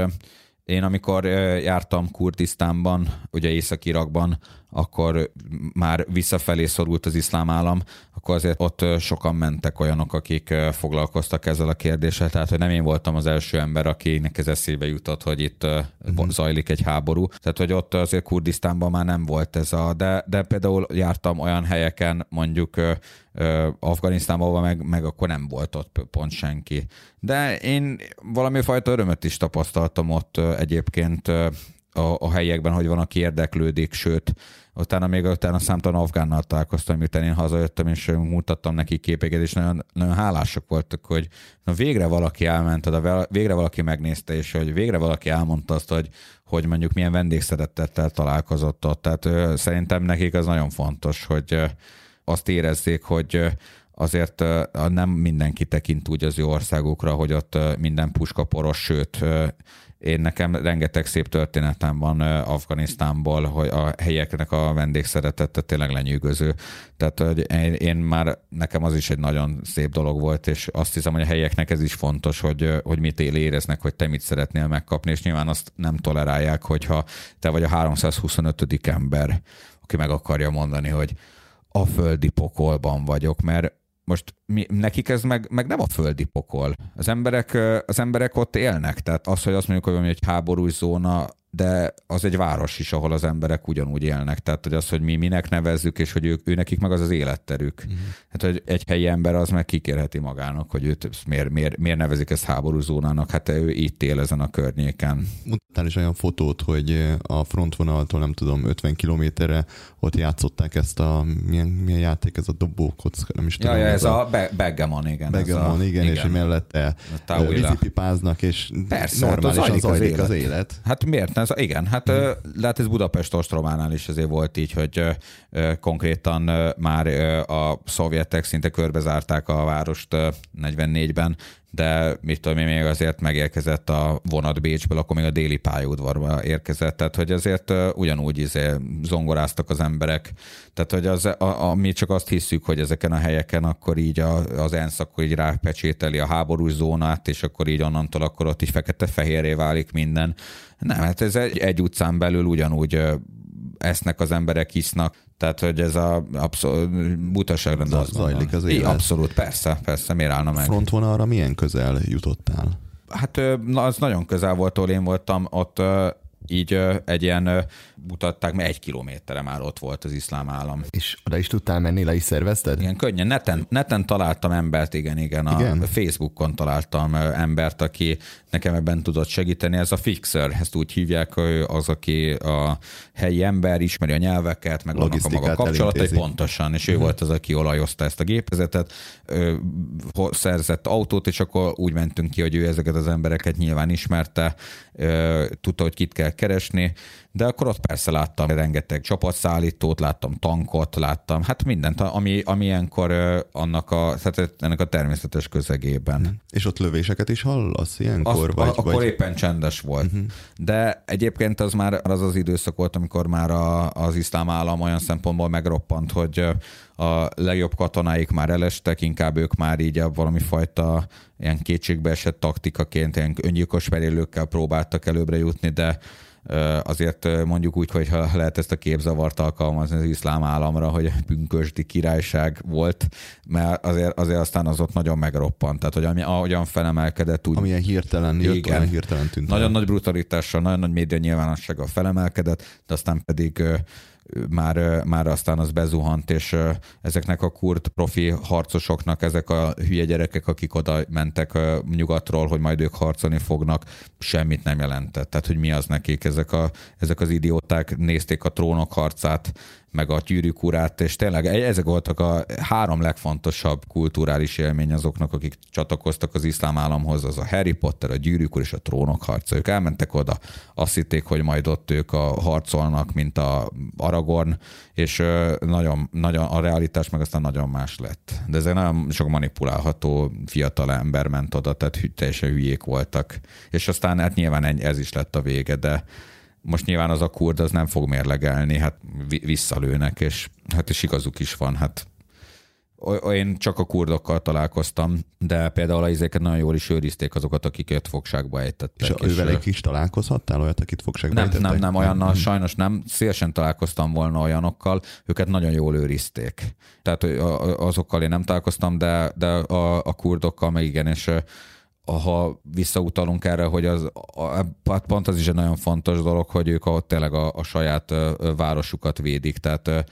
Én amikor jártam Kurdisztánban, ugye Észak-Irakban, akkor már visszafelé szorult az iszlám állam, akkor azért ott sokan mentek olyanok, akik foglalkoztak ezzel a kérdéssel, tehát hogy nem én voltam az első ember, akinek ez eszébe jutott, hogy itt uh-huh. zajlik egy háború. Tehát, hogy ott azért Kurdisztánban már nem volt ez a, de, de például jártam olyan helyeken, mondjuk Afganisztánban, meg, meg akkor nem volt ott pont senki. De én valami fajta örömet is tapasztaltam ott egyébként a, a helyekben, hogy van, aki érdeklődik, sőt, utána még utána számtalan afgánnal találkoztam, miután én hazajöttem, és mutattam neki képeket, és nagyon, nagyon hálásak voltak, hogy na végre valaki elment oda, végre valaki megnézte, és hogy végre valaki elmondta azt, hogy, hogy mondjuk milyen vendégszeretettel találkozott ott. Tehát ö, szerintem nekik az nagyon fontos, hogy azt érezzék, hogy azért nem mindenki tekint úgy az ő országukra, hogy ott minden puskaporos, sőt, én nekem rengeteg szép történetem van Afganisztánból, hogy a helyeknek a vendégszeretete tényleg lenyűgöző. Tehát hogy én már, nekem az is egy nagyon szép dolog volt, és azt hiszem, hogy a helyeknek ez is fontos, hogy, hogy mit él éreznek, hogy te mit szeretnél megkapni, és nyilván azt nem tolerálják, hogyha te vagy a 325. ember, aki meg akarja mondani, hogy a földi pokolban vagyok, mert most mi, nekik ez meg, meg nem a földi pokol. Az emberek, az emberek ott élnek, tehát az, hogy azt mondjuk, hogy valami egy háborús zóna, de az egy város is, ahol az emberek ugyanúgy élnek. Tehát, hogy az, hogy mi minek nevezzük, és hogy ők, ő nekik meg az az életterük. Uh-huh. Hát, hogy egy helyi ember az meg kikérheti magának, hogy őt miért, miért, miért nevezik ezt háborús zónának, hát ő itt él ezen a környéken. Mutattál is olyan fotót, hogy a frontvonaltól nem tudom, 50 kilométerre ott játszották ezt a, milyen, milyen játék ez a dobókocka, nem is tudom. Ja, ja ez a, a Begemon, igen. Begemon, igen, igen, és mellette vízipipáznak, és Persze, normálisan hát zajlik az, az élet. Hát miért? Ez, igen, hát hmm. lehet ez Budapest ostrománál is azért volt így, hogy konkrétan már a szovjetek szinte körbezárták a várost 44-ben, de mit tudom én, még azért megérkezett a vonat Bécsből, akkor még a déli pályaudvarba érkezett, tehát hogy azért ugyanúgy izé zongoráztak az emberek, tehát hogy az, a, a, mi csak azt hiszük, hogy ezeken a helyeken akkor így a, az ENSZ akkor így rápecsételi a háborús zónát, és akkor így onnantól akkor ott így fekete-fehéré válik minden. Nem, hát ez egy, egy utcán belül ugyanúgy esznek az emberek, isznak, tehát, hogy ez a abszolút butaság lenne. Zajlik az élet. Abszolút, persze, persze, miért állna meg? Frontvonalra milyen közel jutottál? Hát az nagyon közel volt, ahol én voltam, ott így egy ilyen mutatták, mert egy kilométerre már ott volt az iszlám állam. És oda is tudtál menni, le is szervezted? Igen, könnyen. Neten, neten találtam embert, igen, igen. A igen? Facebookon találtam embert, aki nekem ebben tudott segíteni. Ez a fixer, ezt úgy hívják, az, aki a helyi ember, ismeri a nyelveket, meg vannak a maga kapcsolatai, pontosan, és ő uh-huh. volt az, aki olajozta ezt a gépezetet, ő szerzett autót, és akkor úgy mentünk ki, hogy ő ezeket az embereket nyilván ismerte, tudta, hogy kit kell keresni, de akkor ott persze láttam rengeteg csapatszállítót, láttam tankot, láttam, hát mindent, ami, ami ilyenkor annak a, tehát ennek a természetes közegében. És ott lövéseket is hallasz ilyenkor? Azt, vagy, akkor vagy... éppen csendes volt. Uh-huh. De egyébként az már az az időszak volt, amikor már a, az iszlám állam olyan szempontból megroppant, hogy a legjobb katonáik már elestek, inkább ők már így valami fajta ilyen kétségbe esett taktikaként, ilyen öngyilkos merélőkkel próbáltak előbbre jutni, de azért mondjuk úgy, hogy ha lehet ezt a képzavart alkalmazni az iszlám államra, hogy pünkösdi királyság volt, mert azért, azért aztán az ott nagyon megroppant. Tehát, hogy ami, ahogyan felemelkedett, úgy... Amilyen hirtelen jött, igen, olyan hirtelen tűnt. Nagyon el. nagy brutalitással, nagyon nagy média nyilvánossággal felemelkedett, de aztán pedig már, már aztán az bezuhant, és ezeknek a kurt profi harcosoknak ezek a hülye gyerekek, akik oda mentek nyugatról, hogy majd ők harcolni fognak, semmit nem jelentett. Tehát, hogy mi az nekik, ezek, a, ezek az idióták nézték a trónok harcát, meg a gyűrűk urát, és tényleg e- ezek voltak a három legfontosabb kulturális élmény azoknak, akik csatlakoztak az iszlám államhoz, az a Harry Potter, a gyűrűk és a trónok harca. Ők elmentek oda, azt hitték, hogy majd ott ők a harcolnak, mint a Aragorn, és nagyon, nagyon, a realitás meg aztán nagyon más lett. De ez egy nagyon sok manipulálható fiatal ember ment oda, tehát teljesen hülyék voltak. És aztán hát nyilván ez is lett a vége, de most nyilván az a kurd az nem fog mérlegelni, hát visszalőnek, és hát is igazuk is van, hát én csak a kurdokkal találkoztam, de például a izéket nagyon jól is őrizték azokat, akiket fogságba ejtettek. És, és ővelek is találkozhattál olyat, akit fogságba nem, ejtettek? Nem, nem, olyannal nem. sajnos nem. Szélesen találkoztam volna olyanokkal, őket nagyon jól őrizték. Tehát azokkal én nem találkoztam, de, de a, a kurdokkal meg igen, és ha visszautalunk erre, hogy az, hát pont az is egy nagyon fontos dolog, hogy ők ott tényleg a, a saját városukat védik, tehát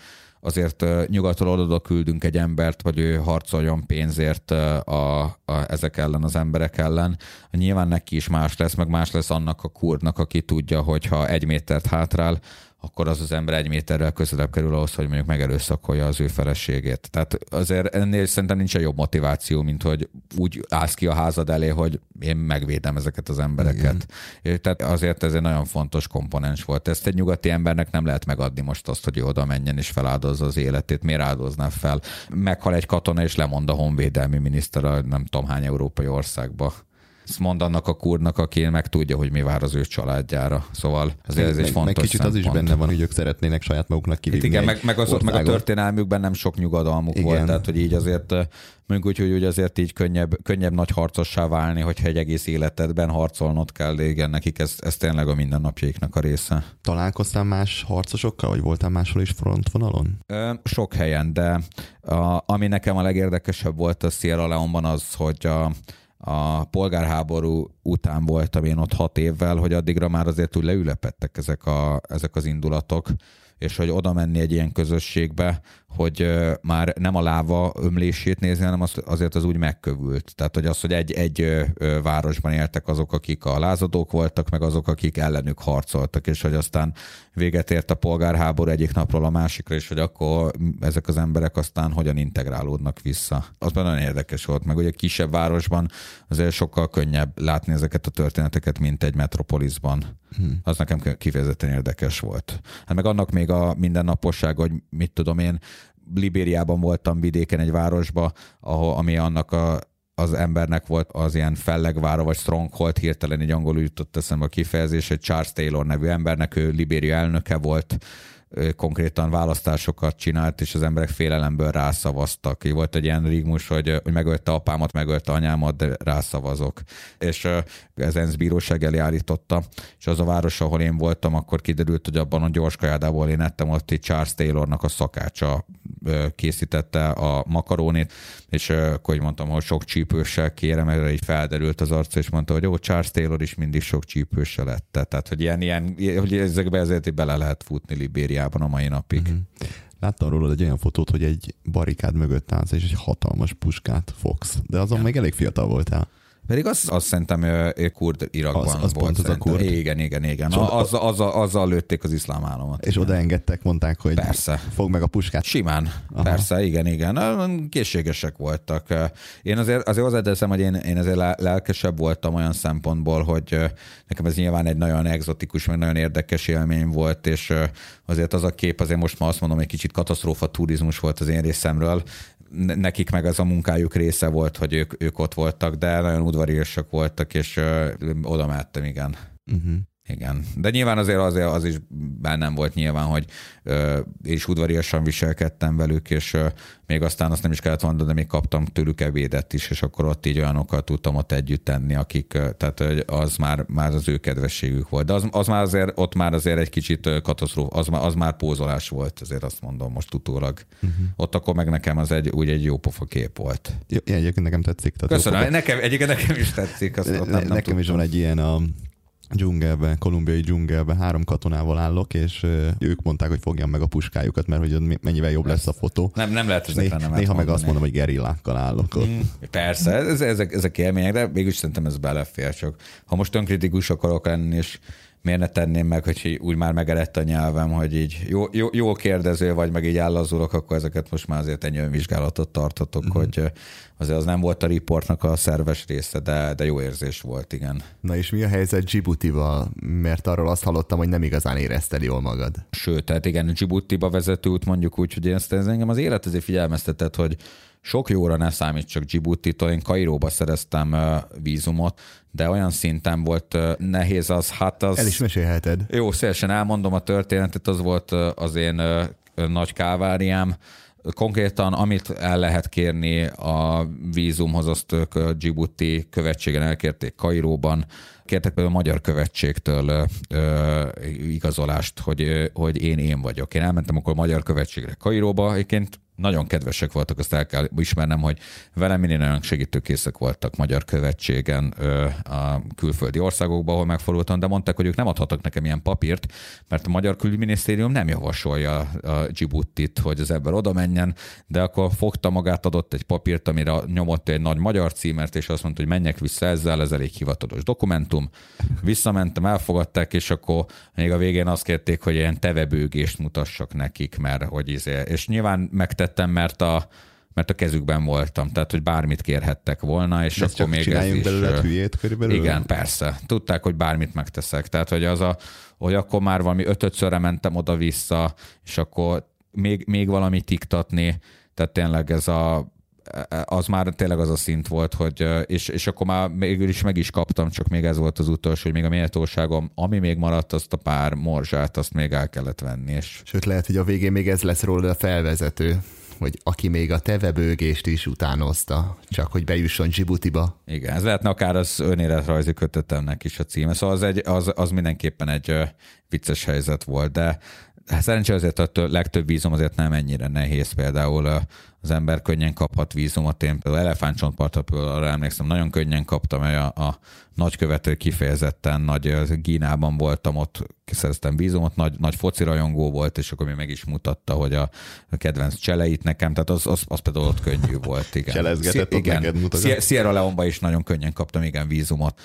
azért nyugatról oda küldünk egy embert, hogy ő harcoljon pénzért a, a, ezek ellen, az emberek ellen. Nyilván neki is más lesz, meg más lesz annak a kurdnak, aki tudja, hogy ha egy métert hátrál, akkor az az ember egy méterrel közelebb kerül ahhoz, hogy mondjuk megerőszakolja az ő feleségét. Tehát azért ennél szerintem nincs jobb motiváció, mint hogy úgy állsz ki a házad elé, hogy én megvédem ezeket az embereket. Igen. Tehát azért ez egy nagyon fontos komponens volt. Ezt egy nyugati embernek nem lehet megadni most azt, hogy oda menjen és feláldozza az életét. Miért áldozná fel? Meghal egy katona és lemond a honvédelmi miniszter a nem tudom hány európai országba ezt mond annak a kurnak, aki meg tudja, hogy mi vár az ő családjára. Szóval ez, ez egy fontos meg kicsit szempont. az is benne van, hogy ők szeretnének saját maguknak kivívni. igen, meg, meg, az, meg a történelmükben nem sok nyugodalmuk igen. volt, tehát hogy így azért mondjuk úgy, hogy, azért így könnyebb, könnyebb nagy harcossá válni, hogyha egy egész életedben harcolnod kell, igen, nekik ez, ez tényleg a mindennapjaiknak a része. Találkoztál más harcosokkal, vagy voltál máshol is frontvonalon? Ö, sok helyen, de a, ami nekem a legérdekesebb volt a Sierra Leone-ban az, hogy a, a polgárháború után voltam én ott hat évvel, hogy addigra már azért úgy leülepettek ezek, a, ezek az indulatok, és hogy oda menni egy ilyen közösségbe, hogy már nem a láva ömlését nézni, hanem az, azért az úgy megkövült. Tehát, hogy az, hogy egy, egy városban éltek azok, akik a lázadók voltak, meg azok, akik ellenük harcoltak, és hogy aztán véget ért a polgárháború egyik napról a másikra, és hogy akkor ezek az emberek aztán hogyan integrálódnak vissza. Az nagyon érdekes volt, meg egy kisebb városban azért sokkal könnyebb látni ezeket a történeteket, mint egy metropolisban. Hmm. Az nekem kifejezetten érdekes volt. Hát meg annak még a mindennaposság, hogy mit tudom én, Libériában voltam vidéken egy városba, ahol, ami annak a, az embernek volt az ilyen fellegvára, vagy stronghold, hirtelen egy angolul jutott eszembe a kifejezés, egy Charles Taylor nevű embernek, ő Libéria elnöke volt, konkrétan választásokat csinált, és az emberek félelemből rászavaztak. Így volt egy ilyen rigmus, hogy, hogy megölte apámat, megölte anyámat, de rászavazok. És ez ENSZ bíróság elé állította, és az a város, ahol én voltam, akkor kiderült, hogy abban a gyors én ettem, ott egy Charles Taylornak a szakácsa készítette a makarónit, és akkor mondtam, hogy sok csípőssel kérem, erre így felderült az arca, és mondta, hogy jó, Charles Taylor is mindig sok csípőssel lette. Tehát, hogy ilyen, ilyen hogy ezekbe ezért bele lehet futni Libériában a mai napig. Mm-hmm. Láttam róla egy olyan fotót, hogy egy barikád mögött állsz, és egy hatalmas puskát fogsz. De azon ja. még elég fiatal voltál. Pedig azt, azt szerintem kurd Irakban az, az volt. Pont az a kurd. Igen, igen, igen. És a, az, az, azzal lőtték az iszlám államot. És oda engedtek, mondták, hogy persze. fog meg a puskát. Simán, Aha. persze, igen, igen. Készségesek voltak. Én azért, azért hozzáteszem, hogy én, én azért lelkesebb voltam olyan szempontból, hogy nekem ez nyilván egy nagyon egzotikus, meg nagyon érdekes élmény volt, és azért az a kép, azért most ma azt mondom, egy kicsit katasztrófa turizmus volt az én részemről, nekik meg ez a munkájuk része volt, hogy ők, ők ott voltak, de nagyon udvariasak voltak, és ö, oda mehettem, igen. Uh-huh. Igen, de nyilván azért, azért az is bennem volt nyilván, hogy ö, és udvariasan viselkedtem velük, és ö, még aztán azt nem is kellett mondani, de még kaptam tőlük ebédet is, és akkor ott így olyanokkal tudtam ott együtt tenni, akik, ö, tehát az már, már az ő kedvességük volt. De az, az már azért, ott már azért egy kicsit katasztróf, az, az már pózolás volt, azért azt mondom most utólag. Uh-huh. Ott akkor meg nekem az egy, úgy egy jó pofa kép volt. Ja, egyébként nekem tetszik. Tehát Köszönöm, nekem, egyébként nekem is tetszik. Azt ne, nem, nem nekem is van egy ilyen a dzsungelbe, kolumbiai dzsungelbe három katonával állok, és ők mondták, hogy fogjam meg a puskájukat, mert hogy mennyivel jobb lesz a fotó. Nem, nem lehet nem Néha mondani. meg azt mondom, hogy gerillákkal állok ott. Mm, persze, ez, ezek, ezek élmények, de mégis szerintem ez belefér, csak ha most önkritikus akarok lenni, és miért ne tenném meg, hogy úgy már megerett a nyelvem, hogy így jó, jó, jó kérdező vagy, meg így állazulok, akkor ezeket most már azért egy önvizsgálatot tarthatok, uh-huh. hogy azért az nem volt a riportnak a szerves része, de, de jó érzés volt, igen. Na és mi a helyzet Djibouti-val? Mert arról azt hallottam, hogy nem igazán érezted jól magad. Sőt, tehát igen, Djibouti-ba vezető út mondjuk úgy, hogy ezt, ez engem az élet azért figyelmeztetett, hogy sok jóra ne számít csak Djibouti-tól, én Kairóba szereztem vízumot, de olyan szinten volt nehéz az, hát az... El is mesélheted. Jó, szélesen elmondom a történetet, az volt az én nagy káváriám, Konkrétan, amit el lehet kérni a vízumhoz, azt ők Djibouti követségen elkérték Kairóban. Kértek például a magyar követségtől ö, igazolást, hogy, hogy én én vagyok. Én elmentem akkor a magyar követségre Kairóba, egyébként nagyon kedvesek voltak, azt el kell ismernem, hogy velem minél nagyon segítőkészek voltak magyar követségen a külföldi országokban, ahol megfordultam, de mondták, hogy ők nem adhatnak nekem ilyen papírt, mert a magyar külügyminisztérium nem javasolja a Djiboutit, hogy az ember oda menjen, de akkor fogta magát, adott egy papírt, amire nyomott egy nagy magyar címert, és azt mondta, hogy menjek vissza ezzel, ez elég hivatalos dokumentum. Visszamentem, elfogadták, és akkor még a végén azt kérték, hogy ilyen tevebőgést mutassak nekik, mert hogy izé, és nyilván megtettem tettem, mert a, mert a kezükben voltam, tehát hogy bármit kérhettek volna, és Ezt akkor még ez is... belőle hülyét körülbelül? Igen, persze. Tudták, hogy bármit megteszek. Tehát, hogy az a, hogy akkor már valami ötötszörre mentem oda-vissza, és akkor még, még valamit iktatni, tehát tényleg ez a az már tényleg az a szint volt, hogy, és, és akkor már végül is meg is kaptam, csak még ez volt az utolsó, hogy még a méltóságom, ami még maradt, azt a pár morzsát, azt még el kellett venni. És... Sőt, lehet, hogy a végén még ez lesz róla a felvezető hogy aki még a tevebőgést is utánozta, csak hogy bejusson Djibouti-ba. Igen, ez lehetne akár az önéletrajzi kötetemnek is a címe, szóval az, egy, az, az mindenképpen egy vicces helyzet volt, de szerencsére azért a legtöbb vízum azért nem ennyire nehéz, például az ember könnyen kaphat vízumot. Én például elefántcsontpartra arra emlékszem, nagyon könnyen kaptam, mert a, a nagykövető kifejezetten nagy Gínában voltam, ott szereztem vízumot, nagy, nagy foci rajongó volt, és akkor még meg is mutatta, hogy a, a kedvenc cseleit nekem, tehát az, az, az például ott könnyű volt. Igen. Cselezgetett igen. neked. Sierra Leone-ba is nagyon könnyen kaptam, igen, vízumot,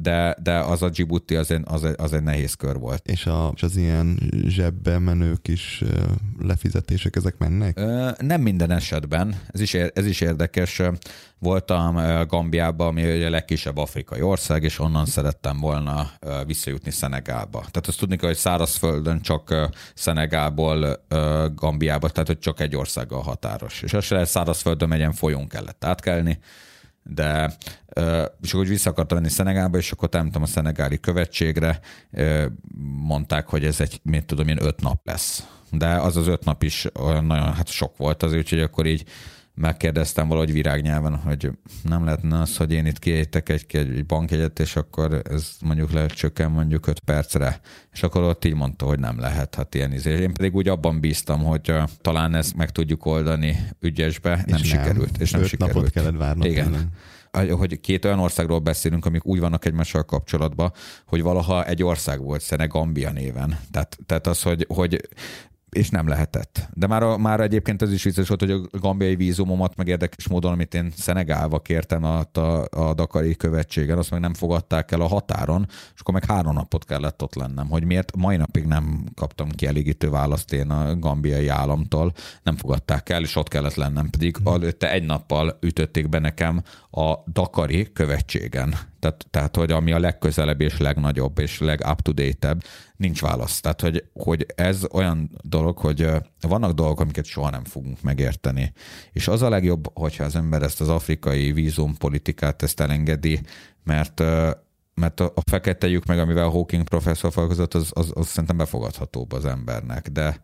de, de az a Djibouti az egy, az, egy, az egy nehéz kör volt. És, a, és az ilyen zsebbe menők is lefizetések, ezek mennek? Nem minden esetben, ez is, ez is érdekes, voltam Gambiában, ami a legkisebb afrikai ország, és onnan szerettem volna visszajutni Szenegálba. Tehát azt tudni kell, hogy szárazföldön csak Szenegából Gambiába, tehát hogy csak egy országgal határos. És azt se lehet szárazföldön megyen folyón kellett átkelni, de és akkor vissza akartam venni Szenegálba, és akkor tudom, a szenegáli követségre mondták, hogy ez egy, mit tudom én, öt nap lesz. De az az öt nap is nagyon hát sok volt azért, úgyhogy akkor így megkérdeztem valahogy virágnyelven, hogy nem lehetne az, hogy én itt kiejtek egy, egy bankjegyet, és akkor ez mondjuk lehet csökken mondjuk 5 percre. És akkor ott így mondta, hogy nem lehet, hát ilyen izé. Én pedig úgy abban bíztam, hogy talán ezt meg tudjuk oldani ügyesbe, nem és sikerült. Nem. És nem Öt sikerült. napot kellett várnod. Igen. Nem hogy két olyan országról beszélünk, amik úgy vannak egymással kapcsolatban, hogy valaha egy ország volt, Szenegambia néven. Tehát, tehát az, hogy, hogy és nem lehetett. De már, a, már egyébként az is vicces volt, hogy a gambiai vízumomat meg érdekes módon, amit én Szenegálva kértem a, a, a Dakari követségen, azt meg nem fogadták el a határon, és akkor meg három napot kellett ott lennem, hogy miért mai napig nem kaptam kielégítő választ én a gambiai államtól, nem fogadták el, és ott kellett lennem, pedig hmm. előtte egy nappal ütötték be nekem a Dakari követségen. Tehát, tehát, hogy ami a legközelebb és legnagyobb és leg-up-to-date-ebb, nincs válasz. Tehát, hogy, hogy ez olyan dolog, hogy vannak dolgok, amiket soha nem fogunk megérteni. És az a legjobb, hogyha az ember ezt az afrikai vízumpolitikát ezt elengedi, mert mert a, a fekete meg, amivel Hawking professzor foglalkozott, az, az, az szerintem befogadhatóbb az embernek, de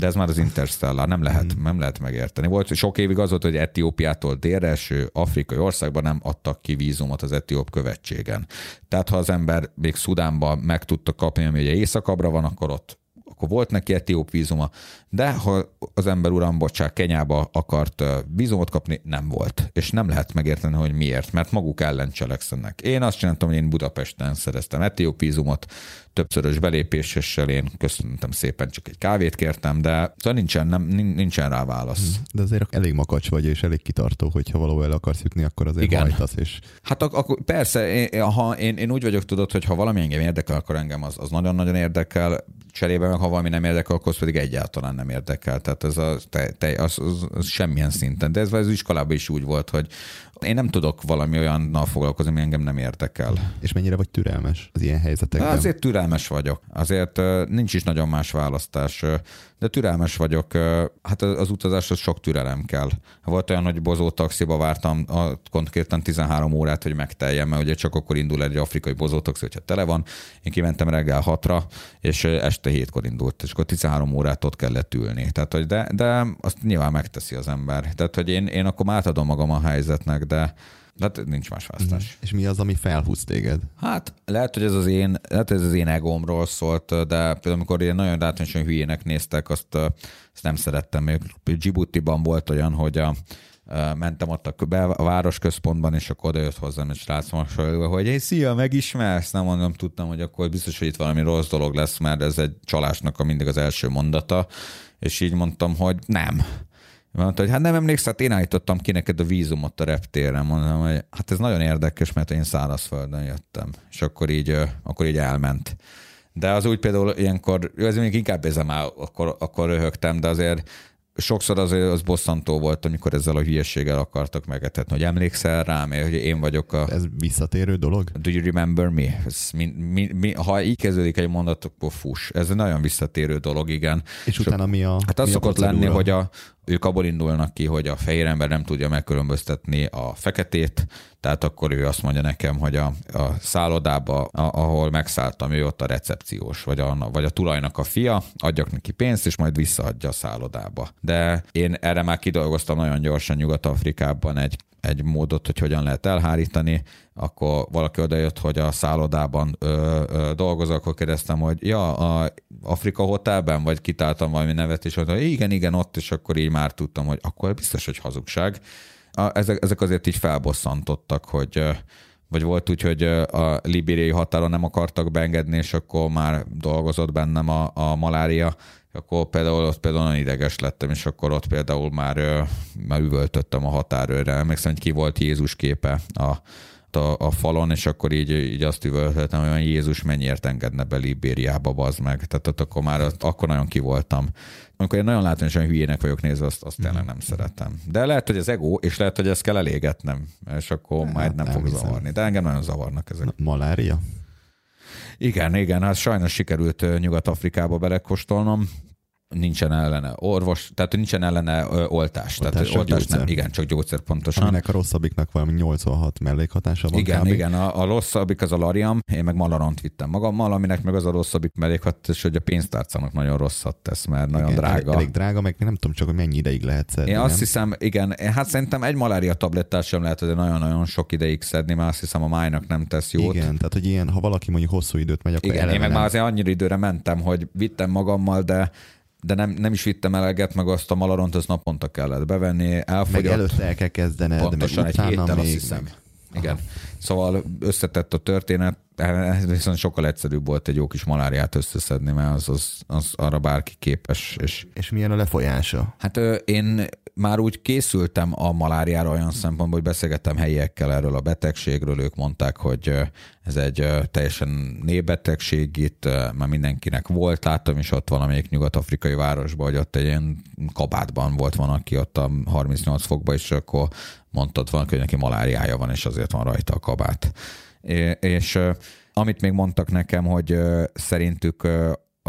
de ez már az Interstellar, nem lehet, hmm. nem lehet megérteni. Volt sok évig az volt, hogy Etiópiától délre eső afrikai országban nem adtak ki vízumot az etióp követségen. Tehát ha az ember még Szudánban meg tudta kapni, ami ugye északabbra van, akkor ott akkor volt neki etióp vízuma, de ha az ember uram, bocsák, Kenyába akart vízumot kapni, nem volt. És nem lehet megérteni, hogy miért, mert maguk ellen cselekszenek. Én azt csináltam, hogy én Budapesten szereztem etióp vízumot, többszörös belépéssel én köszöntem szépen, csak egy kávét kértem, de szóval nincsen, nem, nincsen rá válasz. Hm, de azért elég makacs vagy, és elég kitartó, hogyha valahol el akarsz jutni, akkor azért Igen. hajtasz. És... Hát ak- akkor persze, én, ha én, én, úgy vagyok, tudod, hogy ha valami engem érdekel, akkor engem az, az nagyon-nagyon érdekel, cserébe meg ha valami nem érdekel, akkor pedig egyáltalán nem érdekel. Tehát ez a, te, te, az, az, az semmilyen szinten. De ez az iskolában is úgy volt, hogy én nem tudok valami olyannal foglalkozni, ami engem nem érdekel. És mennyire vagy türelmes az ilyen helyzetekben? Azért türelmes vagyok. Azért nincs is nagyon más választás. De türelmes vagyok. Hát az utazáshoz sok türelem kell. Volt olyan, hogy bozó taxiba vártam a, konkrétan 13 órát, hogy megteljem, mert ugye csak akkor indul egy afrikai bozó taxi, hogyha tele van. Én kimentem reggel 6-ra, és este 7-kor indult, és akkor 13 órát ott kellett ülni. Tehát, hogy de, de azt nyilván megteszi az ember. Tehát, hogy én, én akkor átadom magam a helyzetnek, de Hát nincs más választás. Mm. És mi az, ami felhúz téged? Hát lehet, hogy ez az én, lehet, hogy ez az én egómról szólt, de például amikor én nagyon látványosan hülyének néztek, azt, azt nem szerettem. Még Djibouti-ban volt olyan, hogy a, mentem ott a, be, a városközpontban, és akkor oda jött hozzám egy srác mosolyogva, hogy hey, szia, megismersz? Nem mondom, tudtam, hogy akkor biztos, hogy itt valami rossz dolog lesz, mert ez egy csalásnak a mindig az első mondata, és így mondtam, hogy nem. Mondta, hogy hát nem emlékszel, hát én állítottam ki neked a vízumot a reptéren. Mondom, hogy hát ez nagyon érdekes, mert én szárazföldön jöttem. És akkor így, akkor így elment. De az úgy például ilyenkor, ez még inkább áll, akkor, akkor röhögtem, de azért sokszor az, az bosszantó volt, amikor ezzel a hülyeséggel akartak megetetni, hogy emlékszel rám, hogy én vagyok a... Ez visszatérő dolog? Do you remember me? Ez mi, mi, mi, ha így kezdődik egy mondat, akkor fuss. Ez egy nagyon visszatérő dolog, igen. És, és utána mi a Hát az szokott lenni, hogy a, ők abból indulnak ki, hogy a fehér ember nem tudja megkülönböztetni a feketét, tehát akkor ő azt mondja nekem, hogy a, a szállodába, a, ahol megszálltam, ő ott a recepciós, vagy a, vagy a tulajnak a fia, adjak neki pénzt, és majd visszaadja a szállodába. De én erre már kidolgoztam nagyon gyorsan Nyugat-Afrikában egy egy módot, hogy hogyan lehet elhárítani, akkor valaki odajött, hogy a szállodában ö, ö, dolgozok, akkor kérdeztem, hogy ja, a Afrika Hotelben, vagy kitáltam valami nevet, és mondta, igen, igen, ott, és akkor így már tudtam, hogy akkor biztos, hogy hazugság. A, ezek, ezek azért így felbosszantottak, hogy vagy volt úgy, hogy a libériai határon nem akartak beengedni, és akkor már dolgozott bennem a, a malária, akkor például ott például nagyon ideges lettem, és akkor ott például már, már üvöltöttem a határőre. Emlékszem, hogy ki volt Jézus képe a, a, a falon, és akkor így, így azt üvöltöttem, hogy Jézus mennyiért engedne be Libériába, bazd meg. Tehát ott akkor már akkor nagyon ki voltam. Amikor én nagyon látványosan hülyének vagyok nézve, azt, azt tényleg nem szeretem. De lehet, hogy az ego, és lehet, hogy ezt kell elégetnem, és akkor hát, majd nem, nem fog hiszem. zavarni. De engem nagyon zavarnak ezek. Na, malária? Igen, igen, hát sajnos sikerült Nyugat-Afrikába belekóstolnom nincsen ellene orvos, tehát nincsen ellene ö, oltás. oltás tehát oltás nem, igen, csak gyógyszer pontosan. Aminek a rosszabbiknak valami 86 mellékhatása van Igen, kb. igen, a, a rosszabbik az a lariam, én meg malaront vittem magammal, aminek meg az a rosszabbik mellékhatás, hogy a pénztárcának nagyon rosszat tesz, mert igen, nagyon drága. Elég drága, meg nem tudom csak, hogy mennyi ideig lehet szedni. Én nem? azt hiszem, igen, hát szerintem egy malária tablettát sem lehet, hogy nagyon-nagyon sok ideig szedni, mert azt hiszem a májnak nem tesz jót. Igen, tehát hogy ilyen, ha valaki mondjuk hosszú időt megy, akkor Igen, én meg már azért annyira időre mentem, hogy vittem magammal, de de nem, nem is vittem eleget, meg azt a malaront, az naponta kellett bevenni, elfogyott. Meg előtte el kell kezdened, Pontosan meg egy héttel még, azt hiszem. Meg. Igen. Aha. Szóval összetett a történet, viszont sokkal egyszerűbb volt egy jó kis maláriát összeszedni, mert az, az, az arra bárki képes. És, és milyen a lefolyása? Hát én már úgy készültem a maláriára olyan szempontból, hogy beszélgettem helyiekkel erről a betegségről, ők mondták, hogy ez egy teljesen népbetegség itt, már mindenkinek volt, láttam is ott valamelyik nyugat-afrikai városban, hogy ott egy ilyen kabátban volt van, aki ott a 38 fokban, és akkor mondtad van, hogy neki maláriája van, és azért van rajta a kabát. És amit még mondtak nekem, hogy szerintük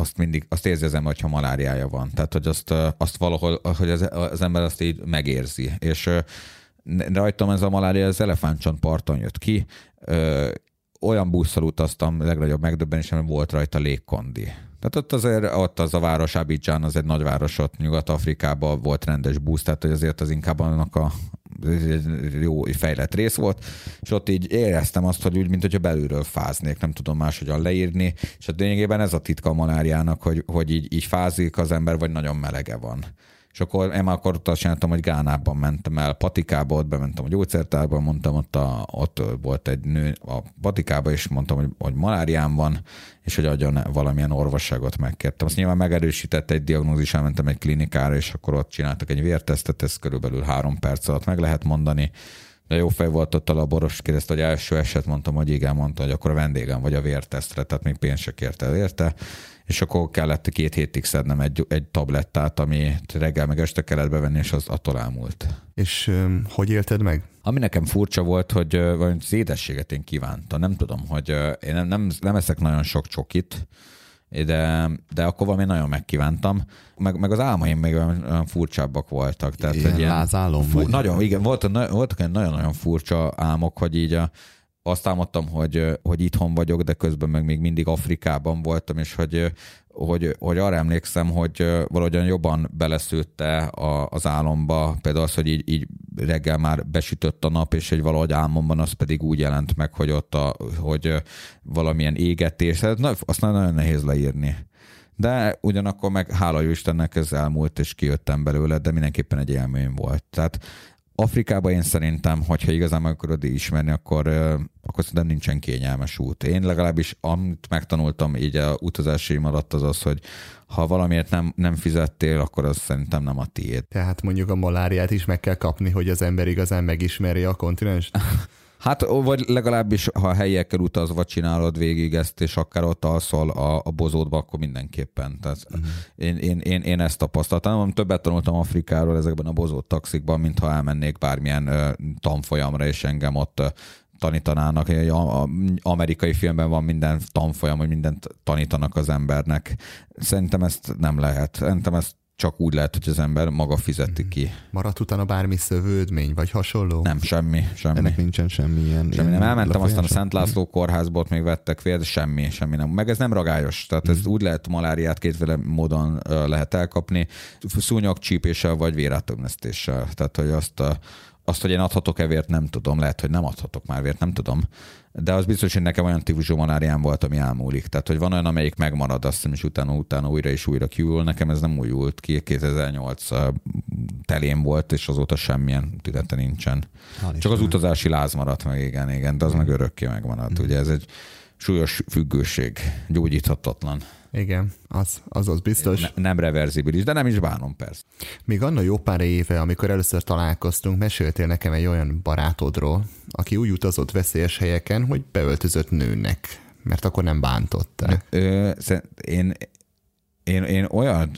azt mindig, azt érzi az ember, hogyha maláriája van. Tehát, hogy azt, azt valahol, hogy az, az ember azt így megérzi. És rajtam ez a malária az elefántcsontparton jött ki. Olyan busszal utaztam, legnagyobb megdöbbenésem, volt rajta légkondi. Tehát ott azért, ott az a város, Abidjan, az egy nagyváros ott Nyugat-Afrikában volt rendes busz, tehát hogy azért az inkább annak a jó fejlett rész volt, és ott így éreztem azt, hogy úgy, mint hogyha belülről fáznék, nem tudom máshogyan leírni, és a lényegében ez a titka a maláriának, hogy, hogy így, így fázik az ember, vagy nagyon melege van. És akkor én már akkor azt csináltam, hogy Gánában mentem el, Patikába, ott bementem a gyógyszertárba, mondtam, ott, a, ott volt egy nő a Patikába, és mondtam, hogy, hogy maláriám van, és hogy adjon valamilyen orvosságot megkértem. Azt nyilván megerősített egy diagnózis, elmentem egy klinikára, és akkor ott csináltak egy vértesztet, ez körülbelül három perc alatt meg lehet mondani. De jó fej volt ott a laboros, kérdezte, hogy első eset, mondtam, hogy igen, mondta, hogy akkor a vendégem vagy a vértesztre, tehát még pénzt se kérte érte és akkor kellett két hétig szednem egy, egy tablettát, ami reggel meg este kellett bevenni, és az attól elmúlt. És um, hogy élted meg? Ami nekem furcsa volt, hogy uh, az édességet én kívántam. Nem tudom, hogy én nem, nem, nem eszek nagyon sok csokit, de, de akkor valami nagyon megkívántam. Meg, meg az álmaim még olyan, furcsábbak voltak. Tehát, ilyen, ilyen lázálom? Fur, nagyon, igen, voltak, voltak nagyon-nagyon furcsa álmok, hogy így a, azt álmodtam, hogy, hogy itthon vagyok, de közben meg még mindig Afrikában voltam, és hogy, hogy, hogy arra emlékszem, hogy valahogyan jobban beleszőtte az álomba, például az, hogy így, így reggel már besütött a nap, és egy valahogy álmomban az pedig úgy jelent meg, hogy ott a, hogy valamilyen égetés, azt nagyon nehéz leírni. De ugyanakkor meg hála jó Istennek ez elmúlt, és kijöttem belőle, de mindenképpen egy élmény volt. Tehát Afrikában én szerintem, hogyha igazán meg akarod ismerni, akkor, akkor szerintem nincsen kényelmes út. Én legalábbis amit megtanultam így a utazásaim alatt az az, hogy ha valamiért nem, nem fizettél, akkor az szerintem nem a tiéd. Tehát mondjuk a maláriát is meg kell kapni, hogy az ember igazán megismeri a kontinens? Hát, vagy legalábbis, ha a helyiekkel utazva csinálod végig ezt, és akár ott alszol a, a bozódba, akkor mindenképpen. Tehát uh-huh. én, én, én, én, ezt tapasztaltam. Többet tanultam Afrikáról ezekben a bozót taxikban, mint ha elmennék bármilyen uh, tanfolyamra, és engem ott uh, tanítanának. Egy amerikai filmben van minden tanfolyam, hogy mindent tanítanak az embernek. Szerintem ezt nem lehet. Szerintem ezt csak úgy lehet, hogy az ember maga fizeti ki. Maradt utána bármi szövődmény, vagy hasonló? Nem, semmi, semmi. Ennek nincsen semmi ilyen. Semmi nem. Elmentem aztán a Szent László kórházba, ott még vettek vért, semmi, semmi nem. Meg ez nem ragályos. Tehát ez mm. úgy lehet maláriát kétféle módon lehet elkapni, szúnyogcsípéssel vagy vérátömlesztéssel. Tehát, hogy azt, azt, hogy én adhatok-e vért, nem tudom. Lehet, hogy nem adhatok már vért, nem tudom de az biztos, hogy nekem olyan típusú maláriám volt, ami elmúlik. Tehát, hogy van olyan, amelyik megmarad, azt hiszem, és utána, utána újra és újra kiül. Nekem ez nem újult ki, 2008 telém volt, és azóta semmilyen tünete nincsen. Hál Csak az utazási láz maradt meg, igen, igen, de az meg örökké megmaradt. Mm. Ugye ez egy súlyos függőség, gyógyíthatatlan. Igen, az, az az biztos. Ne, nem reverzibilis, de nem is bánom persze. Még anna jó pár éve, amikor először találkoztunk, meséltél nekem egy olyan barátodról, aki úgy utazott veszélyes helyeken, hogy beöltözött nőnek, mert akkor nem bántották. Ö, én, én, én olyan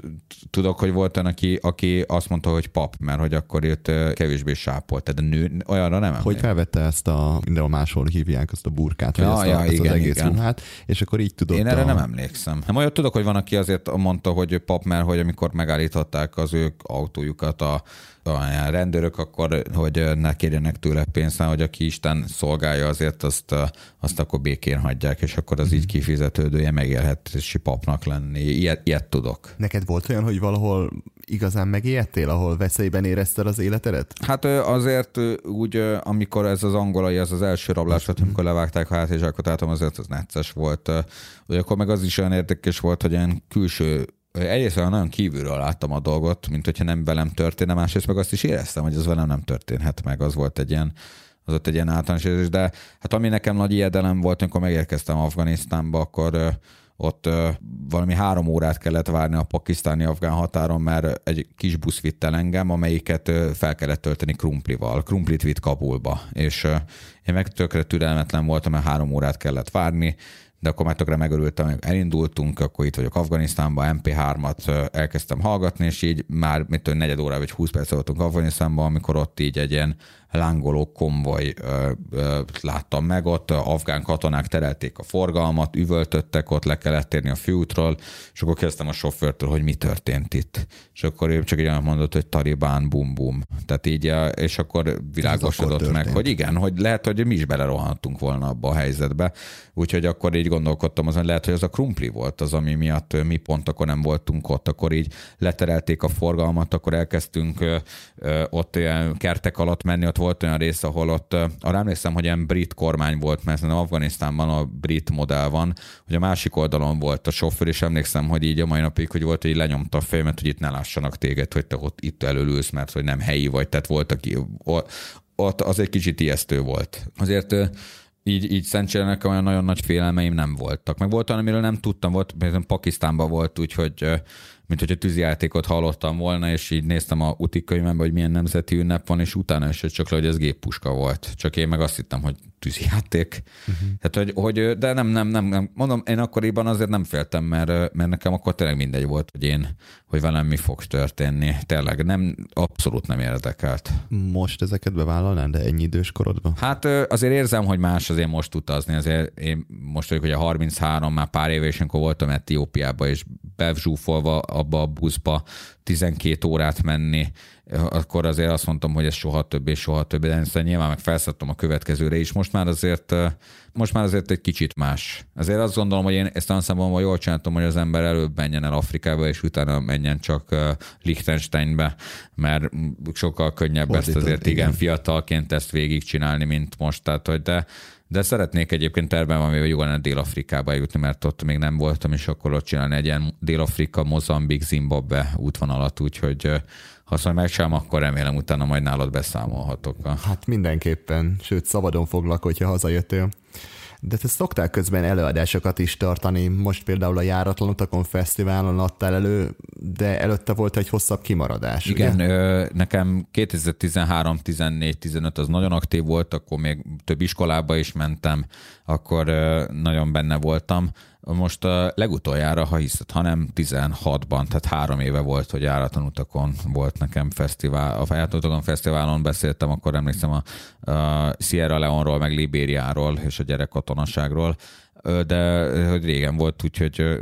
tudok, hogy volt olyan, aki, aki azt mondta, hogy pap, mert hogy akkor őt kevésbé sápolt. Tehát nő, olyanra nem Hogy felvette ezt a, mindenhol máshol hívják azt a burkát, vagy Ja, ezt, a, ja, ezt igen, az egész igen. ruhát, és akkor így tudott Én erre a... nem emlékszem. Nem olyat tudok, hogy van, aki azért mondta, hogy pap, mert hogy amikor megállították az ők autójukat a, a rendőrök, akkor hogy ne kérjenek tőle pénzt, hogy aki Isten szolgálja, azért azt, azt akkor békén hagyják, és akkor az így kifizetődője megélhetési papnak lenni. Ilyet, ilyet tudok. Neked volt olyan, hogy valahol igazán megijedtél, ahol veszélyben érezted az életedet? Hát azért úgy, amikor ez az angolai, ez az első rablás volt, amikor levágták a hátizsákot, álltam, azért az necces volt. Ugye akkor meg az is olyan érdekes volt, hogy ilyen külső Egyrészt olyan nagyon kívülről láttam a dolgot, mint hogyha nem velem történne, másrészt meg azt is éreztem, hogy ez velem nem történhet meg. Az volt egy ilyen, az ott egy ilyen általános érzés, de hát ami nekem nagy ijedelem volt, amikor megérkeztem Afganisztánba, akkor ott valami három órát kellett várni a pakisztáni-afgán határon, mert egy kis busz vitt el engem, amelyiket fel kellett tölteni krumplival. Krumplit vitt Kabulba, és én meg tökre türelmetlen voltam, mert három órát kellett várni, de akkor már tökre megörültem, elindultunk, akkor itt vagyok Afganisztánban, MP3-at ö, elkezdtem hallgatni, és így már mit tudom, negyed óra vagy 20 perc voltunk Afganisztánban, amikor ott így egy ilyen lángoló konvoj láttam meg, ott afgán katonák terelték a forgalmat, üvöltöttek, ott le kellett térni a főútról, és akkor kezdtem a sofőrtől, hogy mi történt itt. És akkor ő csak egy olyan mondott, hogy talibán, bum bum. Tehát így, és akkor világosodott meg, történt. hogy igen, hogy lehet, hogy mi is belerohantunk volna abba a helyzetbe. Úgyhogy akkor így gondolkodtam azon, hogy lehet, hogy az a krumpli volt az, ami miatt mi pont akkor nem voltunk ott, akkor így leterelték a forgalmat, akkor elkezdtünk ott ilyen kertek alatt menni, ott volt olyan rész, ahol ott, arra emlékszem, hogy ilyen brit kormány volt, mert szerintem Afganisztánban a brit modell van, hogy a másik oldalon volt a sofőr, és emlékszem, hogy így a mai napig, hogy volt, hogy lenyomta a fejemet, hogy itt ne lássanak téged, hogy te ott itt előülsz, mert hogy nem helyi vagy, tehát volt, aki ott az egy kicsit ijesztő volt. Azért így, így szerencsére nekem olyan nagyon nagy félelmeim nem voltak. Meg volt olyan, amiről nem tudtam, volt, például Pakisztánban volt, úgyhogy mint hogyha tűzijátékot hallottam volna, és így néztem a utikönyvembe, hogy milyen nemzeti ünnep van, és utána esett csak le, hogy ez géppuska volt. Csak én meg azt hittem, hogy tűzijáték. Uh-huh. Tehát, hogy, hogy, de nem, nem, nem, nem, mondom, én akkoriban azért nem féltem, mert, mert nekem akkor tényleg mindegy volt, hogy én, hogy velem mi fog történni. Tényleg nem, abszolút nem érdekelt. Most ezeket bevállalnád, de ennyi idős korodban? Hát azért érzem, hogy más azért most utazni. Azért én most vagyok, hogy a 33, már pár éve, és amikor voltam Etiópiába, és bevzsúfolva abba a buszba 12 órát menni, akkor azért azt mondtam, hogy ez soha többé, soha többé, de aztán nyilván meg felszedtem a következőre is. Most már azért most már azért egy kicsit más. Azért azt gondolom, hogy én ezt olyan szempontból jól csináltam, hogy az ember előbb menjen el Afrikába, és utána menjen csak Liechtensteinbe, mert sokkal könnyebb ezt Fordított, azért igen, igen. fiatalként ezt végigcsinálni, mint most. Tehát, hogy de, de szeretnék egyébként terben van, hogy jó lenne Dél-Afrikába jutni, mert ott még nem voltam, és akkor ott csinálni egy ilyen Dél-Afrika, Mozambik, Zimbabwe útvonalat, úgyhogy azt majd megcsinálom, akkor remélem utána majd nálad beszámolhatok. A... Hát mindenképpen, sőt szabadon foglak, hogyha hazajöttél. De te szoktál közben előadásokat is tartani, most például a Járatlan Utakon Fesztiválon adtál elő, de előtte volt egy hosszabb kimaradás. Igen, ugye? ö, nekem 2013, 14, 15 az nagyon aktív volt, akkor még több iskolába is mentem, akkor ö, nagyon benne voltam. Most a legutoljára, ha hiszed, hanem 16-ban, tehát három éve volt, hogy járatlan utakon volt nekem fesztivál. A járatlan utakon fesztiválon beszéltem, akkor emlékszem a, a Sierra Leone-ról, meg Libériáról és a gyerekkatonaságról, de hogy régen volt, úgyhogy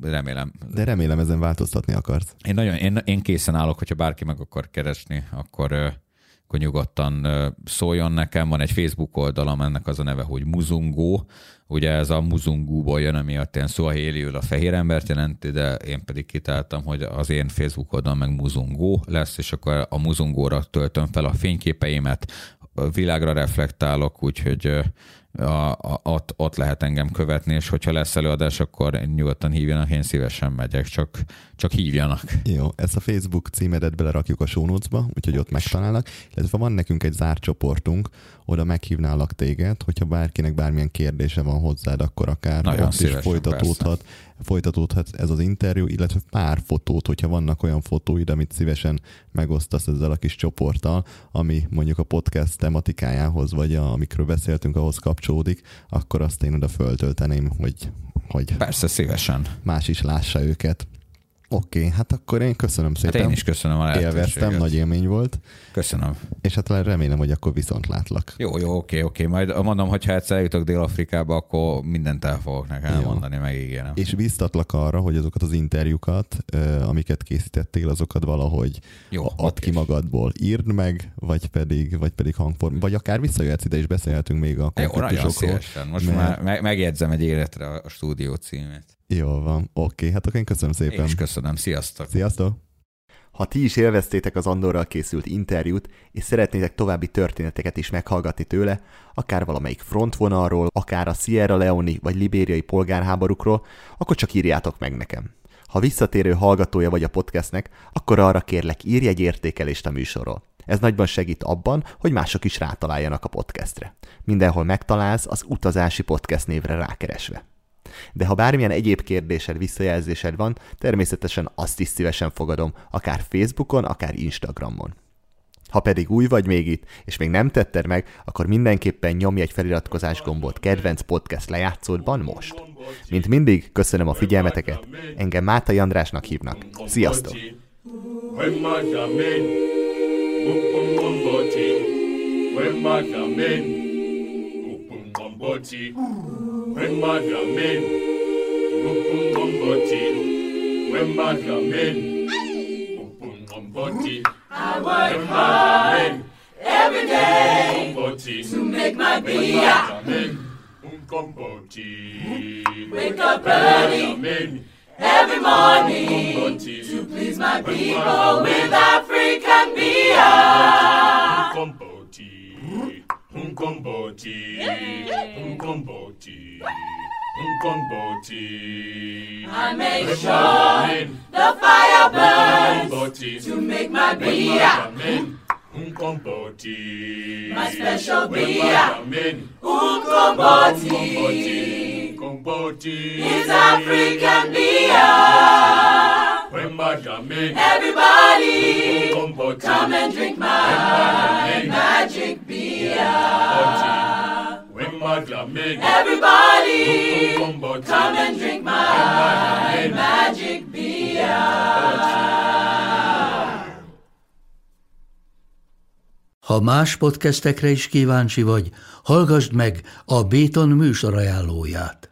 remélem De remélem ezen változtatni akarsz. én nagyon, én, én készen állok, hogyha bárki meg akar keresni, akkor, akkor nyugodtan szóljon nekem. Van egy Facebook oldalam, ennek az a neve, hogy Muzungó. Ugye ez a Muzungúból jön, ami a ilyen szó a fehér embert jelenti, de én pedig kitáltam, hogy az én Facebook oldalam meg Muzungó lesz, és akkor a Muzungóra töltöm fel a fényképeimet, a világra reflektálok, úgyhogy a, a, ott, ott lehet engem követni, és hogyha lesz előadás, akkor nyugodtan hívjanak, én szívesen megyek, csak, csak hívjanak. Jó, ezt a Facebook címedet belerakjuk a show notes-ba, úgyhogy ott megtalálnak, illetve van nekünk egy zárt csoportunk, oda meghívnálak téged, hogyha bárkinek bármilyen kérdése van hozzád, akkor akár Nagyon ott is szívesen, folytatódhat, folytatódhat ez az interjú, illetve pár fotót, hogyha vannak olyan fotóid, amit szívesen megosztasz ezzel a kis csoporttal, ami mondjuk a podcast tematikájához, vagy a, amikről beszéltünk, ahhoz kapcsolódik, akkor azt én oda föltölteném, hogy, hogy Persze, szívesen. más is lássa őket. Oké, okay, hát akkor én köszönöm Hát szépen. én is köszönöm a lehetőséget. Élveztem, nagy élmény volt, Köszönöm. és hát remélem, hogy akkor viszont látlak. Jó, jó, oké, oké. Majd mondom, hogy ha egyszer eljutok Dél-Afrikába, akkor mindent el fogok neked elmondani, megígérem. És biztatlak arra, hogy azokat az interjúkat, amiket készítettél, azokat valahogy Jó, add oké. ki magadból. Írd meg, vagy pedig, vagy pedig hangform, vagy akár visszajöhetsz ide, és beszélhetünk még a Jó, nagyon konfliktusokról. szívesen. Most mert- már meg- megjegyzem egy életre a stúdió címét. Jól van, oké, hát akkor én köszönöm Én szépen. is köszönöm. Sziasztok! Sziasztok! Ha ti is élveztétek az Andorral készült interjút, és szeretnétek további történeteket is meghallgatni tőle, akár valamelyik frontvonalról, akár a Sierra Leone vagy libériai polgárháborúkról, akkor csak írjátok meg nekem. Ha visszatérő hallgatója vagy a podcastnek, akkor arra kérlek írj egy értékelést a műsorról. Ez nagyban segít abban, hogy mások is rátaláljanak a podcastre. Mindenhol megtalálsz az utazási podcast névre rákeresve. De ha bármilyen egyéb kérdésed, visszajelzésed van, természetesen azt is szívesen fogadom, akár Facebookon, akár Instagramon. Ha pedig új vagy még itt, és még nem tetted meg, akkor mindenképpen nyomj egy feliratkozás gombot kedvenc podcast lejátszódban most. Mint mindig, köszönöm a figyelmeteket, engem Mátai Andrásnak hívnak. Sziasztok! Wemadamen, Wemadamen, Upumbomboti, Wemadamen, Upumbomboti, Wemadamen, Upumbomboti. I work hard every day to make my beer. Wake up early every morning to please my people with African beer un comboti, un comboti, un comboti. I make sure the fire burns to make my beer. Un comboti, my special beer. Un comboti, comboti is African beer. Everybody, come and drink my magic beer. Everybody, come and drink my magic beer. Ha más podcastekre is kíváncsi vagy, hallgassd meg a Béton műsor ajánlóját.